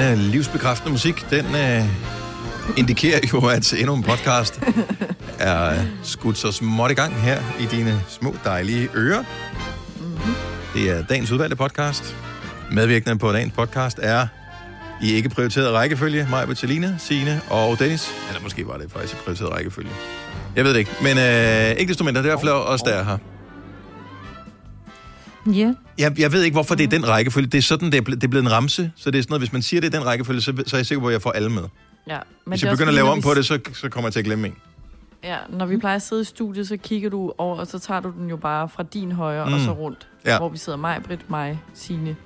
Denne livsbekræftende musik, den øh, indikerer jo, at endnu en podcast er skudt så småt i gang her i dine små dejlige ører. Mm-hmm. Det er dagens udvalgte podcast. Medvirkende på dagens podcast er i ikke prioriteret rækkefølge, mig, Bettelina, Signe og Dennis. Eller måske var det faktisk i prioriteret rækkefølge. Jeg ved det ikke, men øh, ikke desto mindre, det er i hvert fald os, der er her. Ja. Jeg, jeg ved ikke, hvorfor det er den rækkefølge. Det er sådan, det er, ble, det er blevet en ramse. Så det er sådan noget, hvis man siger, det er den rækkefølge, så, så er jeg sikker på, at jeg får alle med. Ja, men Hvis jeg begynder at lave om vi på det, så, så kommer jeg til at glemme en. Ja, når vi plejer at sidde i studiet, så kigger du over, og så tager du den jo bare fra din højre mm. og Mm. så rundt. Ja. Hvor vi sidder mig, Britt, mig, Signe,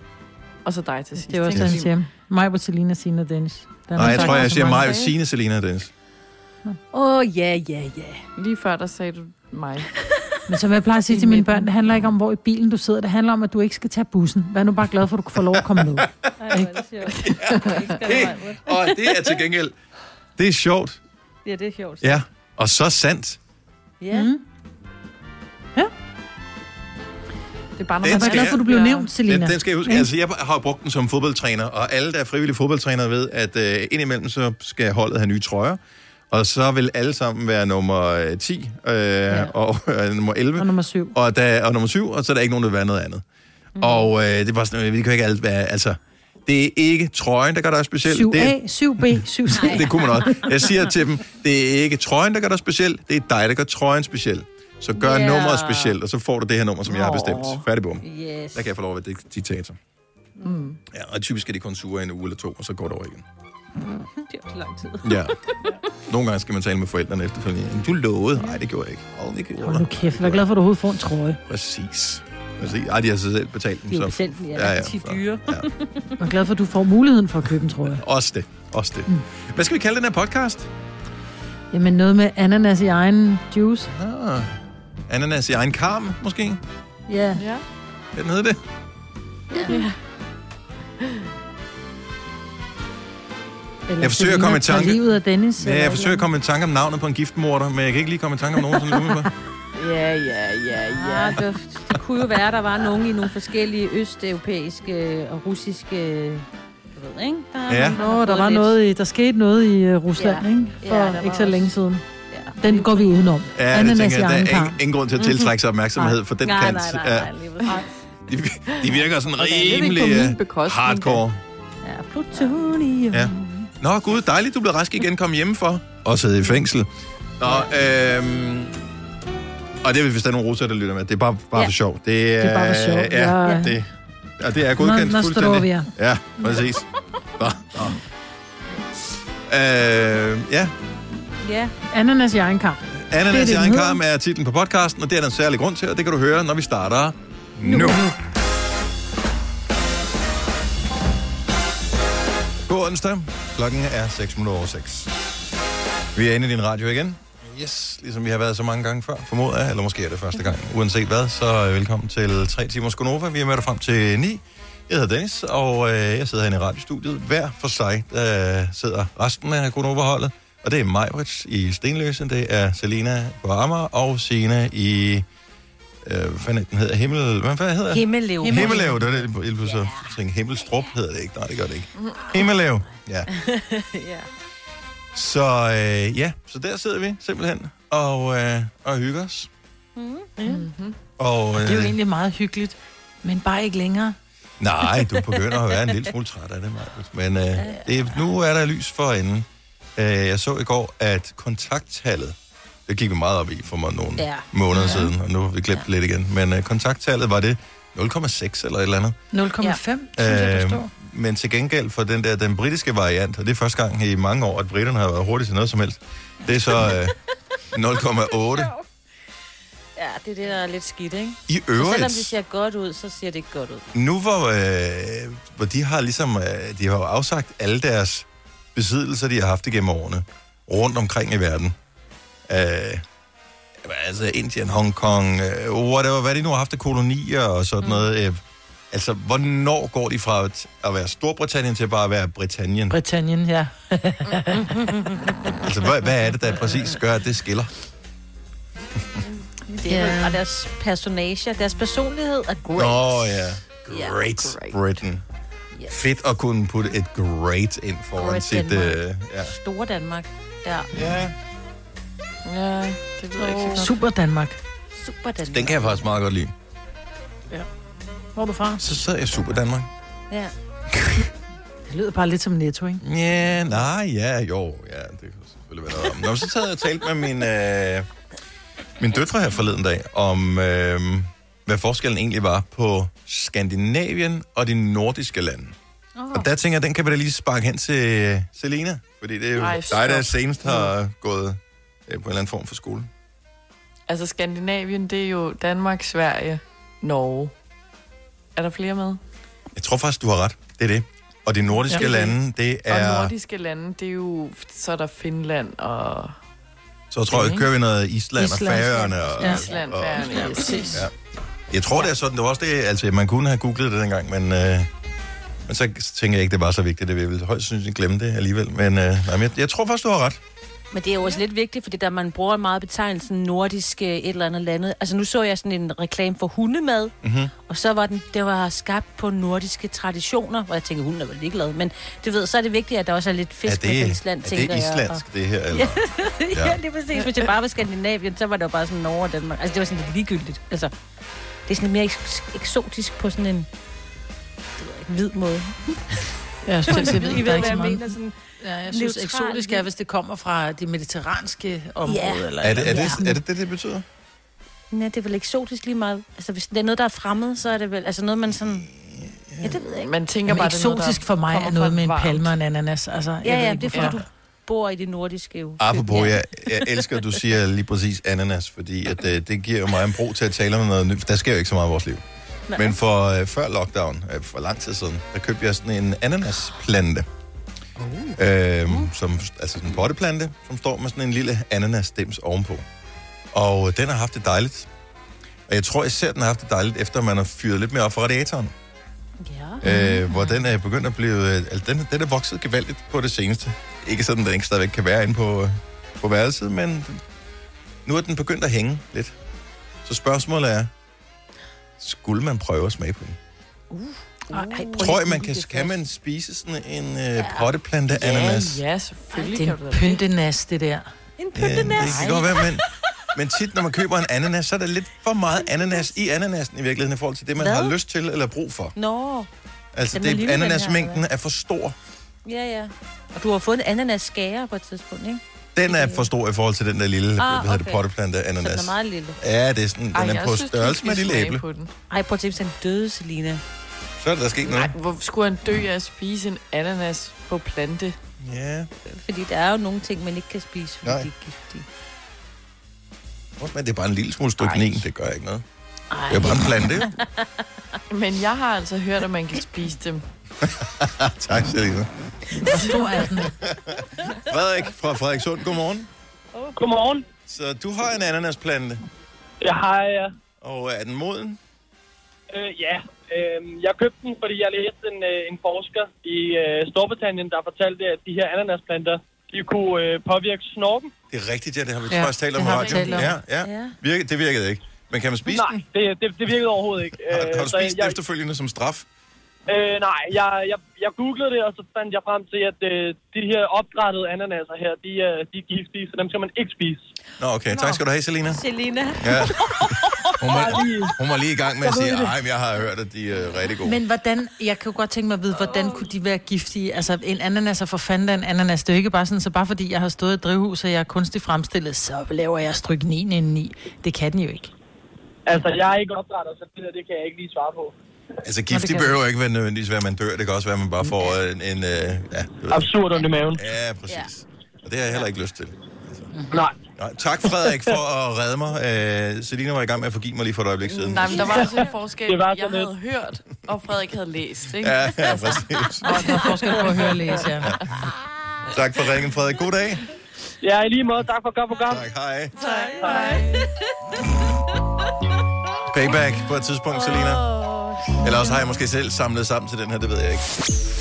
og så dig til sidst. Det er også, han siger. Mig, Bertelina, Sina og Dennis. Den Nej, jeg tror, jeg siger mig, Signe, Selina og Dennis. Åh, oh, ja, ja, ja. Lige før, der sagde du mig. Men som jeg plejer at sige I til mine børn, det handler ikke om, hvor i bilen du sidder. Det handler om, at du ikke skal tage bussen. Vær nu bare glad for, at du kan få lov at komme med. Og det er til gengæld, det er sjovt. Ja, det er sjovt. Ja, og så sandt. Ja. Mm. Det er bare, når Den man Jeg er glad for, at du blev Ja. nævnt, Selina. Den, den skal jeg huske. Ja. Altså, jeg har brugt den som fodboldtræner, og alle, der er frivillige fodboldtrænere, ved, at øh, indimellem så skal holdet have nye trøjer. Og så vil alle sammen være nummer øh, 10 øh, ja. og øh, nummer 11. Og nummer syv. og, der, og nummer syv, og så er der ikke nogen, der vil være noget andet. Mm. Og øh, det var sådan, vi kan ikke alt være, altså, det er ikke trøjen, der gør dig speciel. Det, 7A, 7B, 7C. det kunne man også. Jeg siger til dem, det er ikke trøjen, der gør dig speciel, det er dig, der gør trøjen speciel. Så gør yeah. nummeret specielt, og så får du det her nummer, som jeg har bestemt. Færdig bum. Yes. Der kan jeg få lov at være dik- diktator. Mm. Ja, og typisk er de kun sure i en uge eller to, og så går det over igen. Det er lang tid. Ja. Nogle gange skal man tale med forældrene efterfølgende. "Men Du lovede. Nej, det gjorde jeg ikke. Åh, det gjorde Hold nu jeg. kæft, jeg er glad for, at du overhovedet får en trøje. Præcis. Præcis. Ej, de har så selv betalt dem. De er jo så- selv ja, ja, så- dyre. Ja. Jeg er glad for, at du får muligheden for at købe en trøje. Også det. Også det. Mm. Hvad skal vi kalde den her podcast? Jamen noget med ananas i egen juice. Ah, ananas i egen karm, måske? Ja. Ja. Hvad den hedder det? Eller Jeg forsøger at komme i tanke- livet af Dennis. Ja, jeg forsøger at komme i tanke om navnet på en giftmorder, men jeg kan ikke lige komme i tanke om nogen, som på. Ja, ja, ja, Ja, ja. det, det kunne jo være, at der var nogen i nogle forskellige østeuropæiske og russiske... Jeg ved, ikke? Der er Ja. Nå, der fået var lidt- noget i, der skete noget i uh, Rusland, Ja. ikke? For Ja, der ikke så også- længe siden. Ja. Den går vi udenom. Ja, det Ananas tænker i jeg. Der er ingen, ingen grund til at tiltrække sig opmærksomhed for den nej, kant. nej, nej, Ja, nej, præcis. de, de virker sådan det er ikke rimelig øh, hardcore. Ja, plutonium. Ja. Nå, gud, dejligt, du blev rask igen, kom hjemmefra. Og sidde i fængsel. Nå, øhm, og det er, hvis der er nogle russer, der lytter med. Det er bare, bare Ja. for sjov. Det er, Det er bare for sjov. Ja, Ja. det, ja, det er godkendt Nå- fuldstændig. Nostrovia. Ja, præcis. Nå, nå. Øh, ja, Ja. Ananas i egen karm. Ananas er i egen karm er titlen på podcasten, og det er der en særlig grund til, og det kan du høre, når vi starter nu. nu. God onsdag. Klokken er 6 minutter over 6. Vi er inde i din radio igen. Yes, ligesom vi har været så mange gange før, formoder jeg, eller måske er det første gang. Uanset hvad, så øh, velkommen til 3 timers Gonova. Vi er med dig frem til 9. Jeg hedder Dennis, og øh, jeg sidder herinde i radiostudiet. Hver for sig der sidder resten af Gonova-holdet. Og det er Majbrits i Stenløse, det er Selina på Amager, og Sina i... Øh, hvad fanden den hedder? Himmel... Hvad fanden hedder det? Himmellev. Himmellev, det var det, jeg så tænkte, Himmelstrup hedder det ikke. Nej, det gør det ikke. Himmellev, ja. ja. Så øh, ja, så der sidder vi simpelthen og, øh, og hygger os. Mm-hmm. Og, Det er jo øh, egentlig meget hyggeligt. Men bare ikke længere. nej, du begynder at være en lille smule træt af det, Marcus. Men øh, det, er- nu er der lys for enden. Øh, jeg så i går, at kontakttallet, det gik vi meget op i for mig nogle Ja. måneder siden, og nu har vi glemt det lidt igen. Men øh, kontakttallet var det 0,6 eller et eller andet. 0,5, ja. synes jeg, der står. men til gengæld for den der, den britiske variant, og det er første gang i mange år, at britterne har været hurtigt til noget som helst, det er så øh, 0,8. Ja, det er det, der er lidt skidt, ikke? I Så selvom det øvrigt, ser godt ud, så ser det ikke godt ud. nu hvor, øh, hvor de har ligesom, øh, de har jo afsagt alle deres besiddelser, de har haft igennem årene, rundt omkring i verden. Øh, altså Indien, Hongkong, øh, whatever, hvad de nu har haft af kolonier og sådan mm. noget. Øh, altså, hvornår går de fra at, at være Storbritannien til bare at være Britannien? Britannien, ja. Altså, hvad, hvad er det, der præcis gør, at det skiller? Det er, Ja. Og deres personage, deres personlighed er great. Nå ja, Ja, Great great. Britain. Fedt at kunne putte et great ind foran Great sit... Danmark. Øh, ja. Store Danmark. Ja, ja, Ja, det ved jeg ikke så godt. Super Danmark. super Danmark. den kan jeg faktisk meget godt lide. Hvor er du fra? Så sidder jeg Super Danmark. Ja. Det lyder bare lidt som netto, ikke? Ja, nej, ja, jo, ja, det kan selvfølgelig være noget om. Nå, så sad jeg og talte med min, øh, min døtre her forleden dag, om øh, hvad forskellen egentlig var på Skandinavien og de nordiske lande. Oh. Og der tænker jeg, den kan vi da lige sparke hen til Selina, fordi det er jo Ej, dig, der senest har gået øh, på en eller anden form for skole. Altså, Skandinavien, det er jo Danmark, Sverige, Norge. Er der flere med? Jeg tror faktisk, du har ret. Det er det. Og de nordiske Ja. lande, det Og er... nordiske lande, det er jo... Så er der Finland og Så tror jeg, kører vi noget Island, Island, og Færøerne. Og, Ja. Island, og- Færøerne. Ja, præcis. Ja. Jeg tror, det er sådan. Det var også det, altså man kunne have googlet det dengang, men, øh, men så tænker jeg ikke, det var så vigtigt. Det vil jeg højst jeg glemme det alligevel. Men, øh, nej, men jeg, jeg tror faktisk, du har ret. Men det er jo også lidt vigtigt, fordi der man bruger meget betegnelsen nordisk øh, et eller andet landet. Altså nu så jeg sådan en reklame for hundemad, Mm-hmm. og så var den, det var skabt på nordiske traditioner, hvor jeg tænker, hunden er vel ligeglad. Men du ved, så er det vigtigt, at der også er lidt Er fisk det, med Island, er tænker det jeg. islandsk, det her? Eller? Og, ja, ja, det er præcis. Hvis det bare var Skandinavien, så var det jo bare sådan Norge og Danmark. Altså det var sådan lidt ligegyldigt. Altså, det er sådan lidt mere eks- eksotisk på sådan en det ved jeg ikke, hvid måde. Ja, jeg synes, jeg ved I ikke, der er ikke så meget. Sådan, Ja, jeg synes, Neutral eksotisk er, hvis det kommer fra det mediterranske område. Ja. Eller, Er det, er, det, Ja. er det det, det betyder? Nej, det er vel eksotisk lige meget. Altså, hvis det er noget, der er fremmed, så er det vel... Altså noget, man sådan... Ja, det ved jeg ikke. Man tænker Jamen, bare, det noget, eksotisk der for mig er noget med en palme og en ananas. Altså, jeg Ja, ved ja, ikke, det er fordi, du bor i det nordiske jo. Apropos, Ja. jeg, jeg elsker, at du siger lige præcis ananas, fordi at, øh, det giver jo mig en bro til at tale om noget nyt. Der sker jo ikke så meget i vores liv. Nej. Men for øh, før lockdown, øh, for lang tid siden, der købte jeg sådan en ananasplante. Uh. Øhm, som, altså sådan en potteplante, som står med sådan en lille ananasstems ovenpå. Og øh, den har haft det dejligt. Og jeg tror især, den har haft det dejligt, efter man har fyret lidt mere op for radiatoren. Ja. Øh, hvor den er begyndt at blive... Øh, altså, den, den er vokset gevaldigt på det seneste. Ikke sådan, den ikke stadigvæk kan være inde på, øh, på værelset, men nu er den begyndt at hænge lidt. Så spørgsmålet er, skulle man prøve at smage på den? Ej, prøv lige Tror jeg, man kan, det kan man spise sådan en øh, potteplante ananas? Ja, ja, selvfølgelig Det kan er en det. pyntenas, det der. En Ja, det pyntenas. kan godt være, men, men tit, når man køber en ananas, så er der lidt for meget ananas i ananasen i virkeligheden, i forhold til det, man Hvad? har lyst til eller brug for. Nå, Altså, Den er det, lille, den her, ananasmængden er for stor. ja, ja. Og du har fået en ananas skære på et tidspunkt, ikke? Den er for stor i forhold til den der lille, Ah, hvad hedder det, okay. potteplante Så den ananas. er meget lille. Ja, det er sådan, den Ej, er jeg på synes, størrelse med et lille æble. på den. Ej, prøv at tænke, hvis den døde, Selina. Så er der sket Nej, noget. hvor skulle han dø af at spise en ananas på plante? Ja, Fordi der er jo nogle ting, man ikke kan spise, fordi Nej. de er giftige. men det er bare en lille smule stryknin, det gør ikke noget. Ej. Det er bare en plante. Men jeg har altså hørt, at man kan spise dem. tak, Selina. Hvor stor er den? Frederik fra Frederikssund, godmorgen. Godmorgen. Så du har en ananasplante, Jeg har, ja. og er den moden? Øh, ja. Øh, jeg købte den, fordi jeg læste en, øh, en forsker i øh, Storbritannien, der fortalte, at de her ananasplanter, de kunne øh, påvirke snorken. Det er rigtigt, ja, det har vi Ja, ja, faktisk talt om det i har vi radioen. talt om. Ja, ja. Ja. Virke, det virkede ikke. Men kan man spise Nej, den? det, det, det virkede overhovedet ikke. Har, har du så spist den jeg, efterfølgende som straf? Øh, nej, jeg, jeg, jeg googlede det, og så fandt jeg frem til, at øh, de her opdrættede ananaser her, de, er, de er giftige, så dem skal man ikke spise. Nå, okay. Tak skal du have, Selina. Selina. Ja. Hun var, hun var lige i gang med at sige, ej, men jeg har hørt, at de er rigtig gode. Men hvordan, jeg kan jo godt tænke mig at vide, hvordan kunne de være giftige? Altså, en ananas er for fanden af en ananas. Det er jo ikke bare sådan, så bare fordi jeg har stået i et drivhus, og jeg er kunstigt fremstillet, så laver jeg stryknin indeni. Det kan den jo ikke. Altså, jeg er ikke opdrætter, så det der, det kan jeg ikke lige svare på. Altså, giftig det behøver ikke være nødvendigvis være, at man dør. Det kan også være, at man bare får en... en øh, ja, du ved. Absurd i maven. ja, præcis. Og det har jeg heller ikke lyst til. Nej. Nej, tak, Frederik, for at redde mig. Øh, Selina var i gang med at forgive mig lige for et øjeblik siden. Nej, men der var altså en forskel. Det var jeg havde hørt, og Frederik havde læst, ikke? Ja, ja, præcis. Og der er forskel på at høre og læse, ja. Tak for ringen, Frederik. God dag. Ja, i lige måde. Tak for godt program. Tak, hej. Hej. Payback på et tidspunkt, Selina. Eller også har jeg måske selv samlet sammen til den her, det ved jeg ikke.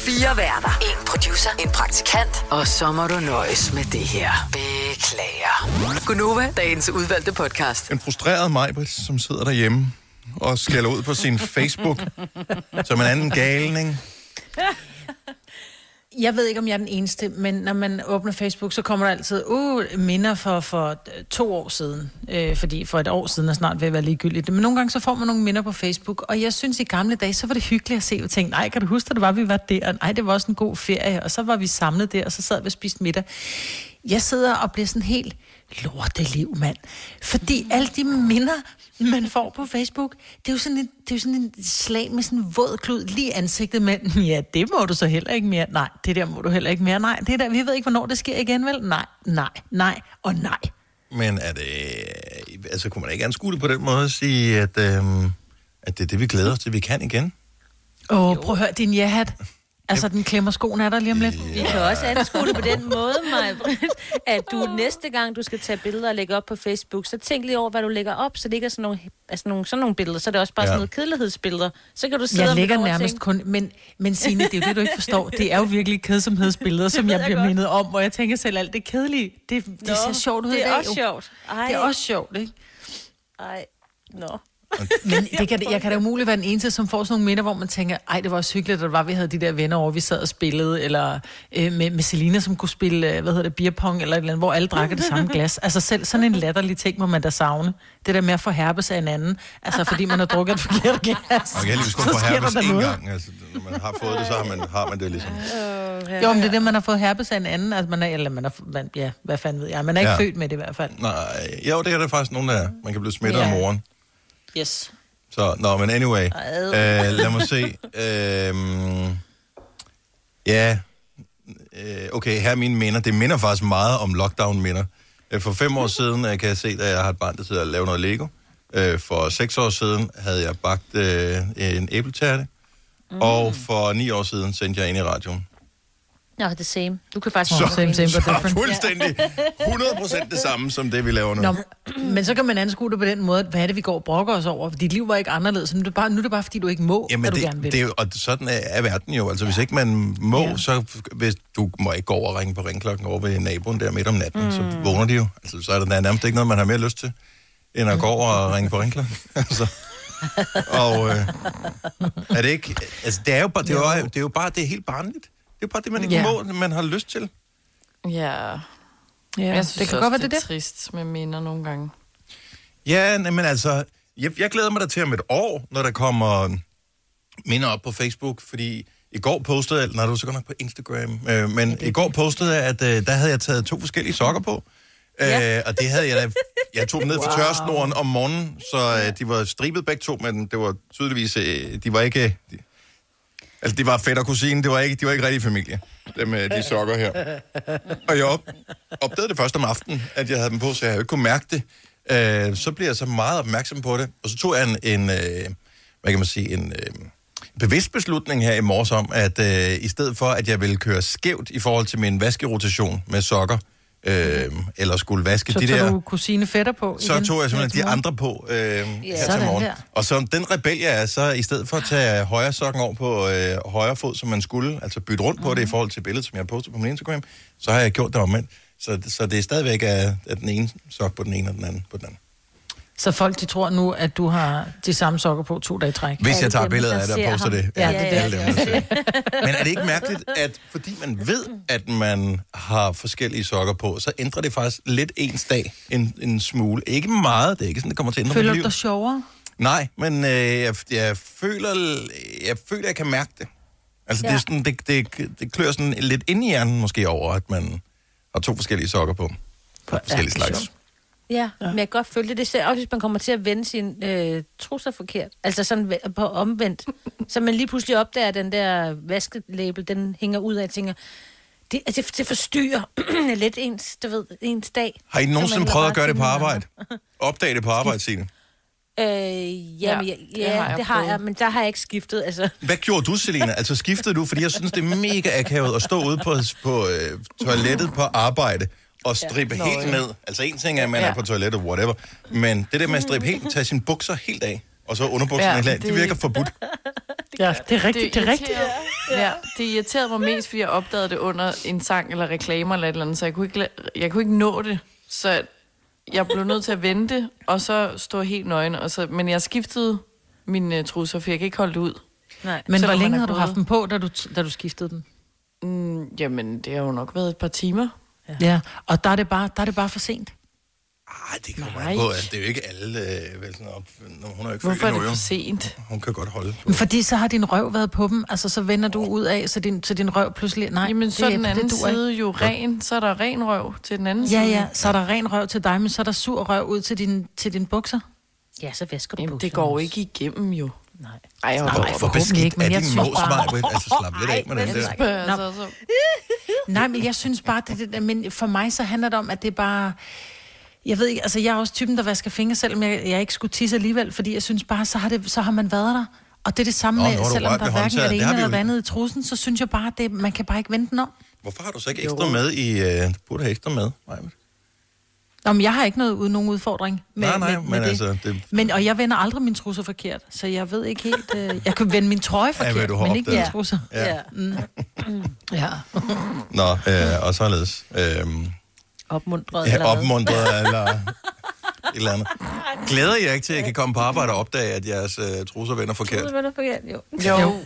Fire værter. En producer. En praktikant. Og så må du nøjes med det her. Beklager. Gunova, dagens udvalgte podcast. En frustreret Majbrit, som sidder derhjemme og skælder ud på sin Facebook som en anden galning. Jeg ved ikke, om jeg er den eneste, men når man åbner Facebook, så kommer der altid uh, minder for, for øh, to år siden. Øh, fordi for et år siden er snart ved at være ligegyldigt. Men nogle gange så får man nogle minder på Facebook, og jeg synes i gamle dage, så var det hyggeligt at se og tænke, nej, kan du huske, at det var, vi var der? Nej, det var også en god ferie, og så var vi samlet der, og så sad vi og spiste middag. Jeg sidder og bliver sådan helt lorteliv, mand. Fordi alle de minder, man får på Facebook, det er jo sådan en, det er jo sådan en slag med sådan en våd klud lige i ansigtet, men ja, det må du så heller ikke mere. Nej, det der må du heller ikke mere. Nej, det der, vi ved ikke, hvornår det sker igen, vel? Nej, nej, nej og nej. Men er det... Altså, kunne man ikke anskue det på den måde og sige, at, øhm, at det er det, vi glæder os til, vi kan igen? Åh, oh, prøv at høre, din ja-hat. Altså, den klemmer skoen af dig lige om lidt. Vi kan også anskue det på den måde, Maja, at du næste gang, du skal tage billeder og lægge op på Facebook, så tænk lige over, hvad du lægger op, så det ikke er sådan nogle, altså nogle, sådan nogle billeder, så er det også bare Ja. sådan nogle kedelighedsbilleder. Så kan du sidde Jeg og nærmest tænke, kun... Men, men Signe, det er jo det, du ikke forstår. Det er jo virkelig kedsomhedsbilleder, som jeg jeg bliver godt. mindet om, hvor jeg tænker selv, alt det kedelige, det, det Nå, ser sjovt ud i Det er også jo. sjovt. Ej, Det er også sjovt, ikke? Ej, nå. Men det kan, jeg kan da umuligt være den eneste, som får sådan nogle minder, hvor man tænker, ej, det var også hyggeligt, at det var, vi havde de der venner over, vi sad og spillede, eller øh, med, med Selina, som kunne spille, øh, hvad hedder det, beerpong, eller et eller andet, hvor alle drak af det samme glas. Altså selv sådan en latterlig ting må man da savne. Det der med at få herpes af en anden, altså fordi man har drukket et forkert glas. Man kan heldigvis kun få herpes noget. gang. Altså, når man har fået det, så har man, har man det ligesom. Jo, men det er det, man har fået herpes af en anden, altså man er, eller man er, man, ja, hvad fanden ved jeg, man er ikke Ja. født med det i hvert fald. Nej, jo, det er der faktisk nogen, der er. Man kan blive smittet Ja. af moren. Yes. Så, nå, men anyway. Øh, lad mig se. Øhm, ja, øh, okay, her er mine minder. Det minder faktisk meget om lockdown-minder. Øh, For fem år siden øh, kan jeg se, da jeg har et barn, der sidder og laver noget Lego. Øh, For seks år siden havde jeg bagt øh, en æbletærte. Mm. Og for ni år siden sendte jeg ind i radioen. Nå, det same. Du kan faktisk... Så, same, same, but different. fuldstændig 100% det samme, som det, vi laver nu. Nå, men så kan man anskue det på den måde, hvad er det, vi går og brokker os over? Dit liv var ikke anderledes. Nu er det bare, nu er det bare fordi du ikke må, Jamen, hvad du det, gerne vil. det er og sådan er, er verden jo. Altså, hvis ikke man må, ja. Ja. så hvis du må ikke gå over og ringe på ringklokken over ved naboen der midt om natten, mm. så vågner de jo. Altså, så er der nærmest ikke noget, man har mere lyst til, end at gå over og ringe på ringklokken. altså. Og øh, er det ikke... Altså, det er jo bare, det er jo, det er jo bare, det er helt barnligt. Det er bare det, man ikke Ja. må, man har lyst til. Ja, ja, jeg synes det kan også, godt være det det er trist med minder nogle gange. Ja, men altså, jeg, jeg glæder mig da til om et år, når der kommer minder op på Facebook, fordi i går postede jeg, nej, det var så godt nok på Instagram, øh, men i går postede jeg, at øh, der havde jeg taget to forskellige sokker på. Ja. Øh, og det havde jeg da, jeg tog dem ned fra tørsnoren om morgenen, så øh, de var stribet begge to, men det var tydeligvis, øh, de var ikke, de, altså det var fætter og kusine, det var ikke, de var ikke rigtig familie, dem med de sokker her. Og jeg op, opdagede det først om aftenen, at jeg havde dem på, så jeg ikke kunne mærke det. Øh, så blev jeg så meget opmærksom på det, og så tog jeg en, en øh, hvad kan man sige, en øh, bevidst beslutning her i morges om, at øh, i stedet for, at jeg ville køre skævt i forhold til min vaskerotation med sokker, øh, eller skulle vaske Så de der... du kusine fætter på Så igen tog jeg simpelthen de andre på øh, her til morgen. der. Og så den rebel, jeg er, så i stedet for at tage højre sokken over på øh, højre fod, som man skulle, altså bytte rundt på Mhm. det i forhold til billedet, som jeg har postet på min Instagram, så har jeg gjort det omvendt. Så, så det er stadigvæk af, af den ene sok på den ene og den anden på den anden. Så folk, de tror nu, at du har de samme sokker på to dage i træk. Hvis jeg tager billeder der af det og poster ham. det. Ja, det er det. dem, der ser. Men er det ikke mærkeligt, at fordi man ved, at man har forskellige sokker på, så ændrer det faktisk lidt ens dag en, en smule. Ikke meget, det er ikke sådan, det kommer til at ændre Føler du dig sjovere? Nej, men øh, jeg, jeg, føler, jeg føler, jeg kan mærke det. Altså, ja. det, er sådan, det, det, det klør sådan lidt ind i hjernen måske over, at man har to forskellige sokker på. På forskellige det slags. sjovt. Ja, men jeg kan godt følge det. Det er også, hvis man kommer til at vende sin øh, trusser forkert. Altså sådan på omvendt. så man lige pludselig opdager, at den der vaskelabel, den hænger ud af og tænker, det, altså, det, det forstyrrer lidt ens, du ved, ens dag. Har I nogensinde prøvet at gøre det på arbejde? Opdage det på arbejde, Signe. Øh, ja, Ja, men, ja, det ja, har jeg det har jeg, men der har jeg ikke skiftet. Altså, Hvad gjorde du, Selina? Altså skiftede du? Fordi jeg synes, det er mega akavet at stå ude på, på øh, toilettet på arbejde og strippe ja. Nå, helt ja. ned. Altså en ting er, at man ja. Er på toilettet, whatever. Men det der med at strippe helt, tage sine bukser helt af, og så underbukserne Ja, helt af, det det- virker forbudt. Ja, det er rigtigt, det er rigtigt. Ja, det irriterede mig mest, fordi jeg opdagede det under en sang eller reklamer eller et eller andet, så jeg kunne ikke, jeg kunne ikke nå det. Så jeg blev nødt til at vente, og så stå helt nøgen. Og så, men jeg skiftede mine uh, trusser, for jeg kan ikke holde det ud. Nej. Men hvor Selvom længe har du haft dem på, da du, da du skiftede dem? Mm, jamen, det har jo nok været et par timer. Ja. ja. Og der er det bare, der er det bare for sent. Ej, det kommer Nej. på. Altså, det er jo ikke alle, øh, vel sådan op. Hun er jo ikke Hvorfor er det for sent? Hun kan godt holde. Men fordi så har din røv været på dem, altså så vender du ud af, så din, så din røv pludselig... Nej, Jamen, så er den anden ikke. side jo ren. Så er der ren røv til den anden Ja, side. ja, så er der ren røv til dig, men så er der sur røv ud til din, til din bukser. Ja, så væsker du Jamen, bukserne det går ikke igennem jo. Nej. Ej, jeg Nej, var Hvor, beskidt ikke, men er jeg din bare- Maja? Altså, slap lidt af med den der. spørger Nå. så, så. Nej, men jeg synes bare, det, det, men for mig så handler det om, at det er bare... Jeg ved ikke, altså jeg er også typen, der vasker fingre, selvom jeg, jeg ikke skulle tisse alligevel, fordi jeg synes bare, så har, det, så har man været der. Og det er det samme Nå, med, selvom der hverken er det ene eller det andet i trusen, så synes jeg bare, at det, man kan bare ikke vente den om. Hvorfor har du så ikke ekstra med i... Øh, du burde have ekstra med, Maja. Nå, men jeg har ikke noget, uden nogen udfordring med, Nej, nej, med, med men det. altså, det- Men, og jeg vender aldrig min trusser forkert, så jeg ved ikke helt... Øh, jeg kan vende min trøje forkert, du har men ikke min opdaget. trusser. Ja. Ja. Ja. Nå, øh, og således. Øh, Opmuntret ja, eller opmuntret eller et eller andet. Glæder jeg ikke til, at jeg kan komme på arbejde og opdage, at jeres øh, trusser vender forkert? Var da forkert, jo. Jo. jo.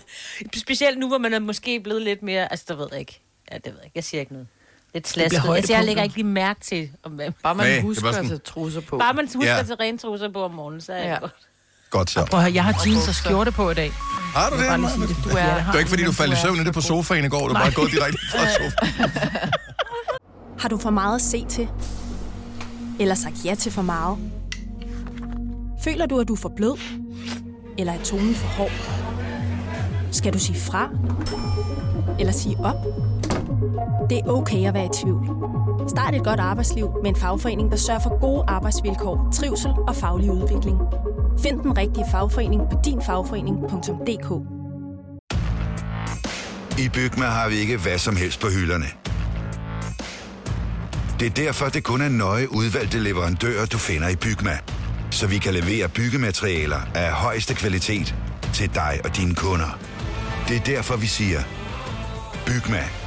Specielt nu, hvor man er måske blevet lidt mere... Altså, der ved jeg ikke. Ja, det ved jeg ikke. Jeg siger ikke noget. Lidt slasket. Altså, jeg lægger ikke lige mærke til, om. Bare man Nej, er Altså, husker bare at sådan- tage trusser på. Bare man husker Ja. ja. til rene trusser på om morgenen, så er Ja. det godt. Godt så. Prøv at høre, jeg har jeans og skjorte på i dag. Har du det? Bare sige det. Du er- Ja, det var ikke, fordi du faldt i er søvn nede på sofaen i går. Du er bare gået direkte fra sofaen. Har du for meget at se til? Eller sagt ja til for meget? Føler du, at du er for blød? Eller er tonen for hård? Skal du sige fra? Eller sige op? Det er okay at være i tvivl. Start et godt arbejdsliv med en fagforening, der sørger for gode arbejdsvilkår, trivsel og faglig udvikling. Find den rigtige fagforening på dinfagforening.dk I Bygma har vi ikke hvad som helst på hylderne. Det er derfor, det kun er nøje udvalgte leverandører, du finder i Bygma. Så vi kan levere byggematerialer af højeste kvalitet til dig og dine kunder. Det er derfor, vi siger, Bygma.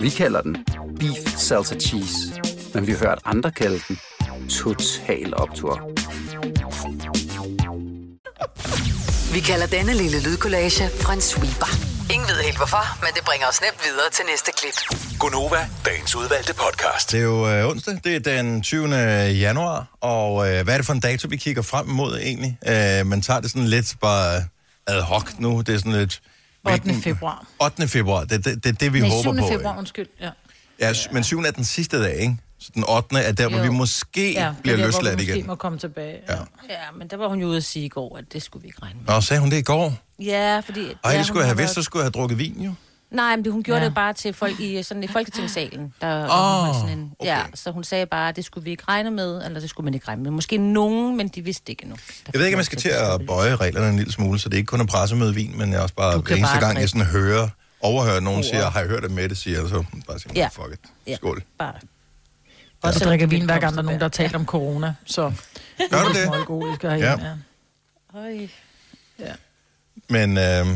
Vi kalder den Beef Salsa Cheese, men vi har hørt andre kalde den Total Optor. Vi kalder denne lille lydkollage en sweeper. Ingen ved helt hvorfor, men det bringer os nemt videre til næste klip. Gunova, dagens udvalgte podcast. Det er jo øh, onsdag, det er den 20. januar, og øh, hvad er det for en dato, vi kigger frem imod egentlig? Øh, man tager det sådan lidt bare ad hoc nu, det er sådan lidt... 8. februar. 8. februar, det er det, det, det, vi Nej, håber 7. på. februar, ikke? undskyld. Ja. Ja, men 7. er den sidste dag, ikke? Så den 8. er der, hvor Jo. vi måske Ja, bliver det er der, hvor løsladt vi måske igen. må komme tilbage. Ja. Ja, men der var hun jo ude at sige i går, at det skulle vi ikke regne med. Nå, sagde hun det i går? Ja, fordi... Ej, ja, det skulle jeg have vidst, så skulle jeg have drukket vin, jo. Nej, men hun gjorde Ja. ja. det bare til folk i, sådan, i Folketingssalen. Der, holdt sådan en, okay. Ja, så hun sagde bare, at det skulle vi ikke regne med, eller det skulle man ikke regne med. Måske nogen, men de vidste ikke endnu. Der Jeg ved ikke, om jeg skal til at bøje reglerne en lille smule, så det er ikke kun er pressemøde vin, men jeg også bare hver eneste bare gang, jeg sådan hører, overhører nogen siger, har jeg hørt det med det, siger så bare siger, Ja. fuck it. Ja. Skål. Bare. Og så drikker vin, hver gang der er nogen, der har talt om corona. Så Gør du det? Ja. Ja. Men øh,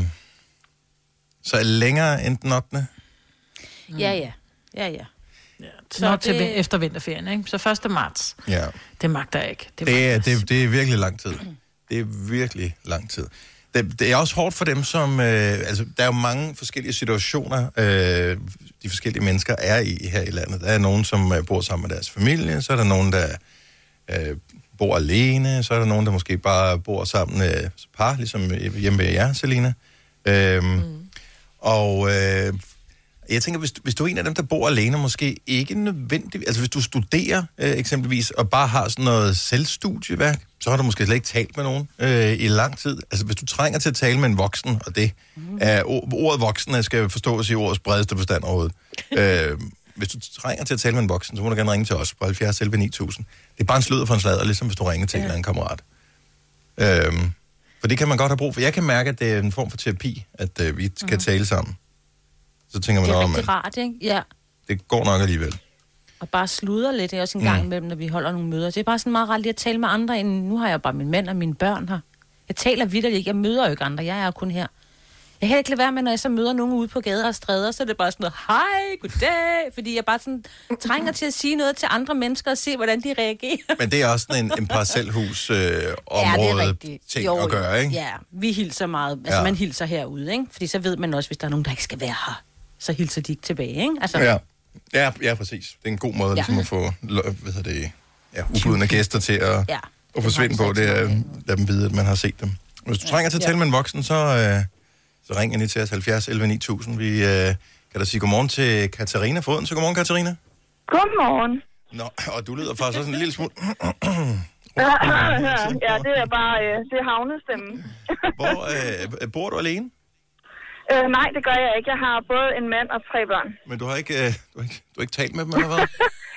så er længere end den 8. Ja, ja. Ja, ja. Så Nå, til det- det... efter vinterferien, ikke? Så 1. marts. Ja. Det magter jeg ikke. Det, Det er, det, det er virkelig lang tid. Det er virkelig lang tid. Det, det er også hårdt for dem, som... Øh, altså, der er jo mange forskellige situationer, øh, de forskellige mennesker er i her i landet. Der er nogen, som øh, bor sammen med deres familie, så er der nogen, der øh, bor alene, så er der nogen, der måske bare bor sammen øh, par, ligesom hjemme ved jer, Selina. Øh, mm. Og øh, jeg tænker, hvis, du- hvis du er en af dem, der bor alene, måske ikke nødvendigt... Altså hvis du studerer øh, eksempelvis, og bare har sådan noget selvstudieværk, så har du måske slet ikke talt med nogen øh, i lang tid. Altså hvis du trænger til at tale med en voksen, og det er o- ordet voksen, skal forstås i ordets bredeste forstand overhovedet. øh, hvis du trænger til at tale med en voksen, så må du gerne ringe til os på 70 11 9000. Det er bare en sløder for en slader, ligesom hvis du ringer til ja. en eller anden kammerat. Øh, For det kan man godt have brug for. Jeg kan mærke, at det er en form for terapi, at øh, vi skal tale sammen. Så tænker man, Det er rigtig rart, ikke? Ja. det går nok alligevel. Og bare sludre lidt, det er også en gang Mm. imellem, når vi holder nogle møder. Det er bare sådan meget rart lige at tale med andre, end nu har jeg bare min mand og mine børn her. Jeg taler vidderligt ikke, jeg møder jo ikke andre, jeg er jo kun her. Jeg kan ikke lade være med, når jeg så møder nogen ude på gader og stræder, så er det bare sådan noget, hej, goddag, fordi jeg bare sådan trænger til at sige noget til andre mennesker og se, hvordan de reagerer. Men det er også sådan en, en parcelhus øh, Ja, område rigtigt. ting Jo, at gøre, ikke? Ja, vi hilser meget. Altså, Ja. ja. man hilser herude, ikke? Fordi så ved man også, hvis der er nogen, der ikke skal være her, så hilser de ikke tilbage, ikke? Altså, Ja. Ja, ja, præcis. Det er en god måde ja. Ja. ligesom at få hvad det, ja, ubudne gæster til at, Ja. at forsvinde på. Det er, lad dem vide, at man har set dem. Hvis du trænger til at Ja. tale med en voksen, så, øh, så ring ind til os 70 11 9000. Vi øh, kan da sige godmorgen til Katarina Foden. Så godmorgen, Katarina. Godmorgen. Nå, og du lyder faktisk også en lille smule... ja, det er bare øh, det er havnestemmen. Hvor øh, bor du alene? øh, nej, det gør jeg ikke. Jeg har både en mand og tre børn. Men du har ikke, øh, du har ikke, du har ikke talt med dem, eller hvad?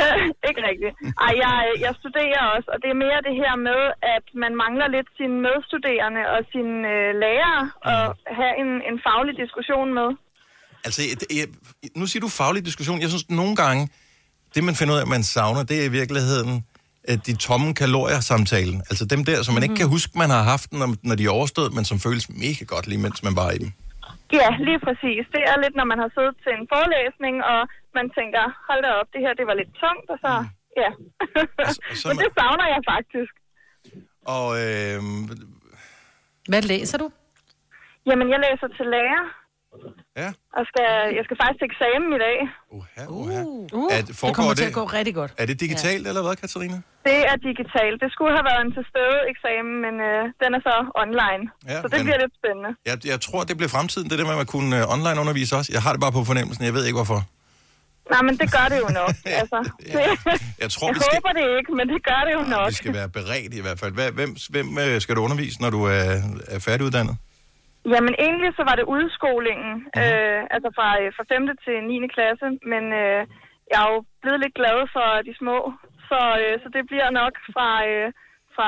Øh, ikke rigtigt. Ej, jeg, jeg studerer også, og det er mere det her med, at man mangler lidt sine medstuderende og sine øh, lærere og have en, en faglig diskussion med. Altså, jeg, nu siger du faglig diskussion. Jeg synes, nogle gange, det man finder ud af, man savner, det er i virkeligheden øh, de tomme kalorier samtalen. Altså dem der, som man ikke kan huske, man har haft, når, når de er overstået, men som føles mega godt lige, mens man var i dem. Ja, lige præcis. Det er lidt, når man har siddet til en forelæsning, og man tænker, hold da op, det her det var lidt tungt, og så, ja. så Men det savner jeg faktisk. Og øh, Hvad læser du? Jamen, jeg læser til lærer. Ja. Og skal, jeg skal faktisk til eksamen i dag. Uh, at, det foregår kommer til det- at gå rigtig godt. er det digitalt, ja. eller hvad, Katarina? Det er digitalt. Det skulle have været en til stede eksamen, men øh, den er så online. Ja, så det men- bliver lidt spændende. Jeg, jeg tror, det bliver fremtiden, det der med at kunne øh, online undervise også. Jeg har det bare på fornemmelsen, jeg ved ikke hvorfor. Nej, men det gør det jo nok. altså, det, Jeg tror, jeg vi skal, håber det ikke, men det gør det jo nok. vi skal være beredt i hvert fald. Hvem, hvem øh, skal du undervise, når du er, er færdiguddannet? Jamen egentlig så var det udskolingen, Mhm. øh, altså fra, øh, fra 5. til 9. klasse, men øh, jeg er jo blevet lidt glad for de små, så, øh, så det bliver nok fra, øh, fra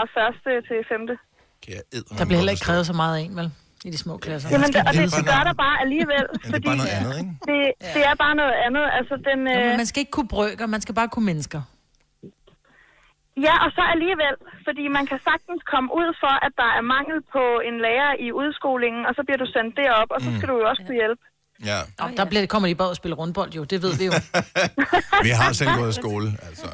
1. til 5. Der bliver heller ikke krævet så meget af en, vel? I de små klasser. Jamen, det, og det, det, gør der bare alligevel, det er fordi bare noget andet, ikke? det, det er bare noget andet. Altså, den, Nå, øh, man skal ikke kunne brøker, man skal bare kunne mennesker. Ja, og så alligevel, fordi man kan sagtens komme ud for, at der er mangel på en lærer i udskolingen, og så bliver du sendt derop, og så skal du jo også kunne hjælpe. Ja. Nå, der bliver, kommer de bare og spille rundbold jo, det ved vi jo. Vi har selv gået i skole, altså.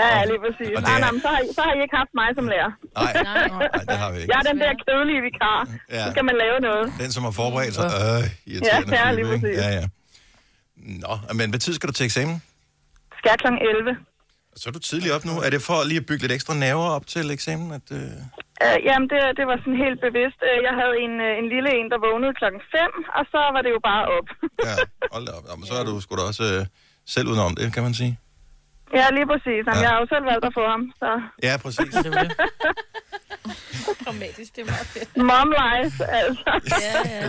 Ja, lige præcis. Og det Nej, er- nej, men så har, I, så har I ikke haft mig som lærer. Nej, nej, det har vi ikke. Jeg er den der kedelige vikar. Ja. Så skal man lave noget. Den, som har forberedt sig. Øh, Ja, ja, lige præcis. Ja, ja. Nå, men hvad tid skal du til eksamen? Skal kl. 11. Så er du tidligt op nu. Er det for lige at bygge lidt ekstra nerver op til eksamen? At, øh... Uh, jamen, det, det var sådan helt bevidst. Uh, jeg havde en, uh, en lille en, der vågnede klokken 5, og så var det jo bare op. Ja, hold da op. Nå, men så er du sgu da også øh, selv udenom det, kan man sige. ja, lige præcis. Jamen, Ja. Jeg har jo selv valgt at få ham, så... Ja, præcis. Dramatisk, det er meget fedt. Mom life, altså. ja, ja.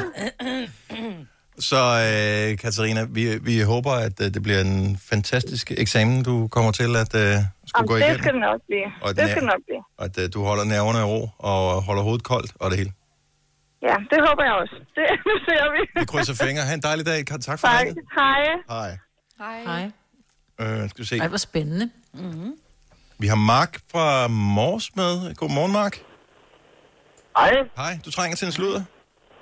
Så øh, Katarina, vi, vi håber, at øh, det bliver en fantastisk eksamen, du kommer til at øh, skulle Jamen, gå det igennem. skal det nok blive. Og Det skal det nok blive. Og at øh, du holder nerverne i ro og holder hovedet koldt og det hele. Ja, det håber jeg også. Det ser vi. Vi krydser fingre. Ha' en dejlig dag. Tak for Tak. det. Hej. Hej. Hej. Hej. Øh, skal vi se. Ej, hvor spændende. Mm-hmm. Vi har Mark fra Mors med. Godmorgen, Mark. Hej. Hej, du trænger til en sludder.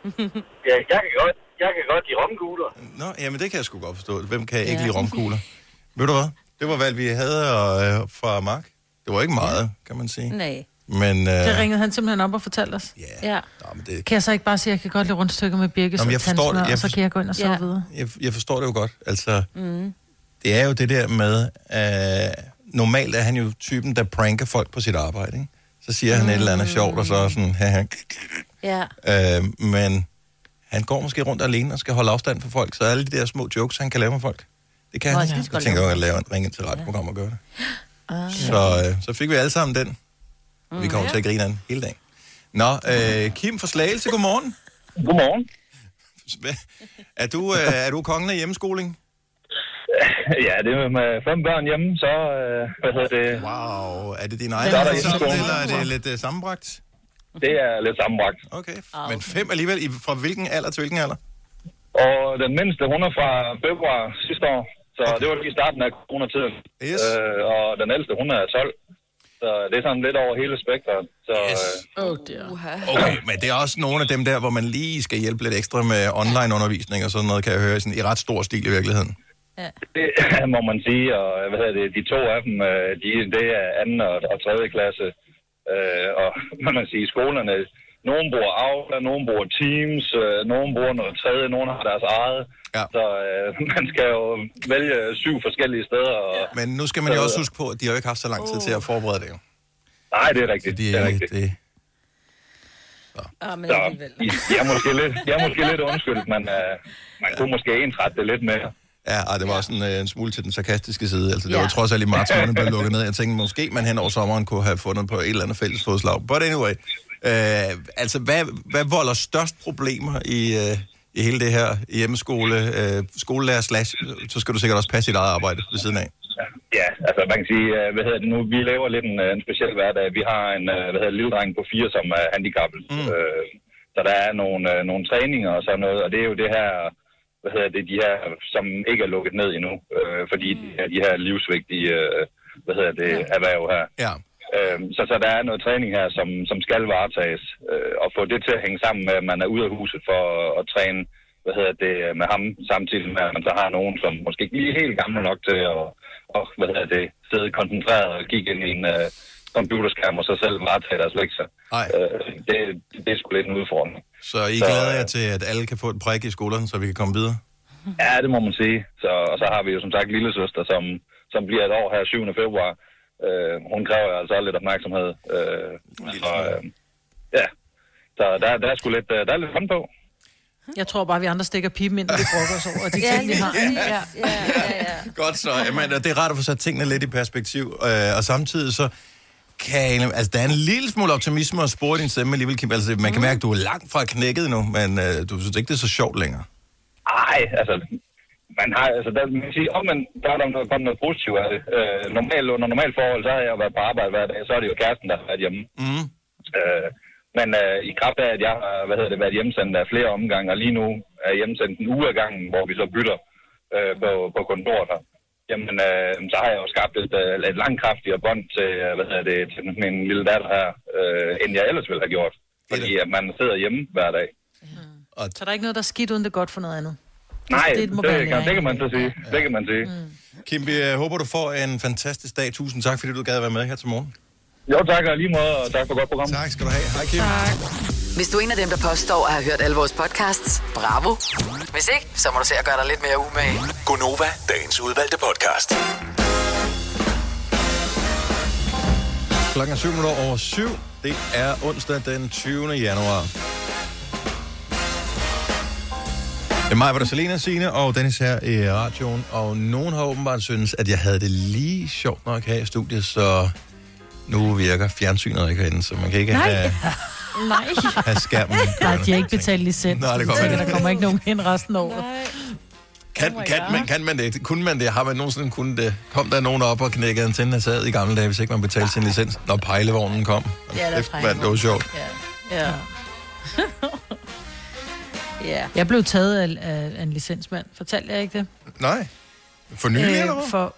Ja, jeg kan godt, jeg kan godt lide romkugler. Nå, jamen det kan jeg sgu godt forstå. Hvem kan ikke lide romkugler? Ved du hvad? Det var valg, vi havde og, øh, fra Mark. Det var ikke meget, kan man sige. Nej. Men, øh, Det ringede han simpelthen op og fortalte os. Ja. ja. det... Kan jeg så ikke bare sige, at jeg kan godt lide rundstykker med birkes Nå, men og jeg forstår det. tandsmør, Jeg og så kan jeg gå ind og sove Ja. videre. Jeg, jeg forstår det jo godt. Altså, Mm. det er jo det der med, øh, normalt er han jo typen, der pranker folk på sit arbejde, ikke? Så siger han et eller andet sjovt, og så sådan, haha. Ja. Øh, men han går måske rundt alene og skal holde afstand for folk, så alle de der små jokes, han kan lave med folk, det kan Nå, han. jeg skal Jeg tænker at lave en ringe til radioprogram og gøre det. Ah. Så, øh, så fik vi alle sammen den. Og vi kommer ja. til at grine af den hele dagen. Nå, øh, Kim fra Slagelse, godmorgen. Godmorgen. Er du, øh, er du kongen af hjemmeskoling? ja, det er med fem børn hjemme, så øh, hvad hedder det? Wow, er det din egen er der hjemmeskoling. eller er det lidt øh, sammenbragt? det er lidt sammenbragt. Okay. Men fem alligevel, fra hvilken alder til hvilken alder? Og den mindste, hun er fra februar sidste år, så okay. det var lige starten af coronatiden. Yes. Øh, og den ældste, hun er 12. Så det er sådan lidt over hele spektret. Så, yes. Oh, dear. Okay, men det er også nogle af dem der, hvor man lige skal hjælpe lidt ekstra med online-undervisning og sådan noget, kan jeg høre, sådan, i ret stor stil i virkeligheden. Det må man sige, og hvad hedder det, de to af dem, øh, de, det er anden og, og tredje klasse. Øh, og man kan sige, skolerne, nogen bruger Aula, nogen bruger Teams, øh, nogen bruger noget tredje, nogen har deres eget. Ja. Så øh, man skal jo vælge syv forskellige steder. Og, Men nu skal man jo også huske på, at de har jo ikke haft så lang tid til at forberede det. Jo. Nej, det er rigtigt. De, det er rigtigt. Det, Ah, men Så jeg er måske lidt, jeg er måske lidt undskyldt, men øh, man kunne måske ensrette det lidt mere. Ja, ej, det var også en, øh, en smule til den sarkastiske side. Altså, det Ja. var trods alt i marts måned, blev lukket ned. Jeg tænkte, måske man hen over sommeren kunne have fundet på et eller andet fælles fodslag. But anyway, øh, altså, hvad, hvad volder størst problemer i, øh, i hele det her hjemmeskole, øh, skolelærer slash, så skal du sikkert også passe dit eget arbejde ved siden af. Ja, altså man kan sige, øh, hvad hedder det nu, vi lever lidt en, øh, en speciel hverdag. Vi har en øh, hvad hedder det, lille dreng på fire, som er handicappet. Mm. Øh, så der er nogle, nogle træninger og sådan noget, og det er jo det her, hvad hedder det, de her, som ikke er lukket ned endnu, øh, fordi de, er de her livsvigtige, øh, hvad hedder det, erhverv her. Ja. Øh, så, så der er noget træning her, som, som skal varetages, øh, og få det til at hænge sammen med, at man er ude af huset for at, at træne, hvad hedder det, med ham, samtidig med, at man så har nogen, som måske ikke lige er helt gamle nok til at, og, hvad hedder det, sidde koncentreret og kigge ind i en uh, computerskærm og så selv varetage deres lektier. Øh, det, det er sgu lidt en udfordring. Så I Så, glæder øh, jer til, at alle kan få et prik i skolerne, så vi kan komme videre? Ja, det må man sige. Så, og så har vi jo som sagt lille søster, som, som bliver et år her 7. februar. Øh, hun kræver altså også lidt opmærksomhed. Øh, så, øh, ja, så der, der er sgu lidt, øh, der er lidt hånd på. Jeg tror bare, vi andre stikker pipen ind, og vi brokker os over de Ja, ting, vi har. præcis. Ja, ja, ja. Godt så. Jamen, det er rart at få sat tingene lidt i perspektiv. Øh, og samtidig så kan jeg, altså, der er en lille smule optimisme og spore din stemme alligevel, Kim. Altså, man kan mærke, at du er langt fra knækket nu, men øh, du synes ikke, det er så sjovt længere. Ej, altså, man har, altså, der, man kan sige, om man, der er der kommet noget positivt af det. Øh, normalt, under normalt forhold, så har jeg været på arbejde hver dag, så er det jo kæresten, der har været hjemme. Mm. Øh, men øh, i kraft af, at jeg har hvad hedder det, været hjemsendt af flere omgange, og lige nu er hjemsendt en uge ad gangen, hvor vi så bytter øh, på, på kontoret her, jamen øh, så har jeg jo skabt et, øh, et langt kraftigere bånd til, øh, hvad hedder det, til min lille datter her, øh, end jeg ellers ville have gjort. Fordi at man sidder hjemme hver dag. Så der er ikke noget, der er skidt, uden det er godt for noget andet. Nej, det det, det, kan, det kan man så sige. Det kan man sige. Kim, vi øh, håber, du får en fantastisk dag. Tusind tak, fordi du gad at være med her til morgen. Jo, tak og lige måde, og tak for godt program. Tak skal du have. Hej, Kim. Tak. Hvis du er en af dem, der påstår at have hørt alle vores podcasts, bravo. Hvis ikke, så må du se at gøre dig lidt mere umage. Gonova, dagens udvalgte podcast. Klokken er 7 minutter over 7. Det er onsdag den 20. januar. Det er mig, hvor der Selena Signe og Dennis her i radioen, og nogen har åbenbart synes, at jeg havde det lige sjovt nok her i studiet, så nu virker fjernsynet ikke herinde, så man kan ikke Nej. have, Nej. have skærmen. Nej, de har ikke betalt licens. Nej, det kommer ikke. der kommer ikke nogen ind resten af året. Kan, kan, man, kan man det? Kunne man det? Har man nogensinde kunnet det? Kom der nogen op og knækkede antennen af taget i gamle dage, hvis ikke man betalte sin licens, når pejlevognen kom? Ja, der det var sjovt. Ja. ja. Jeg blev taget af, af, af en licensmand. Fortalte jeg ikke det? Nej. For nylig, øh, eller hvad? for,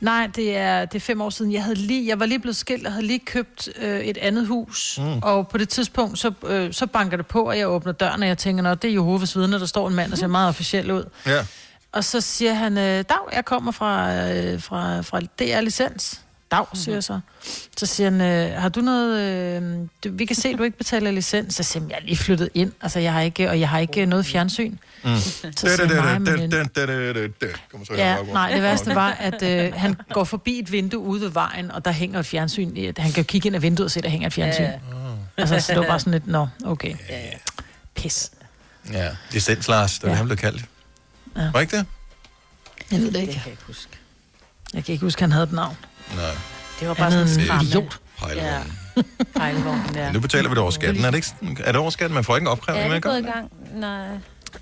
Nej, det er, det er fem år siden. Jeg, havde lige, jeg var lige blevet skilt og havde lige købt øh, et andet hus. Mm. Og på det tidspunkt, så, øh, så banker det på, og jeg åbner døren, og jeg tænker, Nå, det er Jehovas vidner, der står en mand, der ser meget officiel ud. Ja. Og så siger han, øh, Dag, jeg kommer fra, øh, fra, fra DR Licens. Dag, siger jeg så. Så siger han, øh, har du noget... Øh, du, vi kan se, at du ikke betaler licens. Så siger han, jeg er lige flyttet ind, altså jeg har ikke, og jeg har ikke øh, noget fjernsyn. Mm. Så siger jeg, "Nej, men- Ja, nej, det værste var, at øh, han går forbi et vindue ude ved vejen, og der hænger et fjernsyn. i- Han kan kigge ind ad vinduet og se, at der hænger et fjernsyn. Ja, Ja. Altså, så det var bare sådan lidt, nå, okay. Pis. Ja, licens Lars, det var ja. han blev kaldt. Ja. Var ikke det? Jeg ved det ikke. Det kan jeg ikke huske. Jeg kan ikke huske, at han havde et navn. Nej. Det var bare sådan en en kramme. idiot. Ja. Pejlevognen, ja. Nu betaler vi det over skatten. Er det, ikke, sådan- er det over skatten? Man får ikke en opkrævning Er med, det gået i ikke? gang?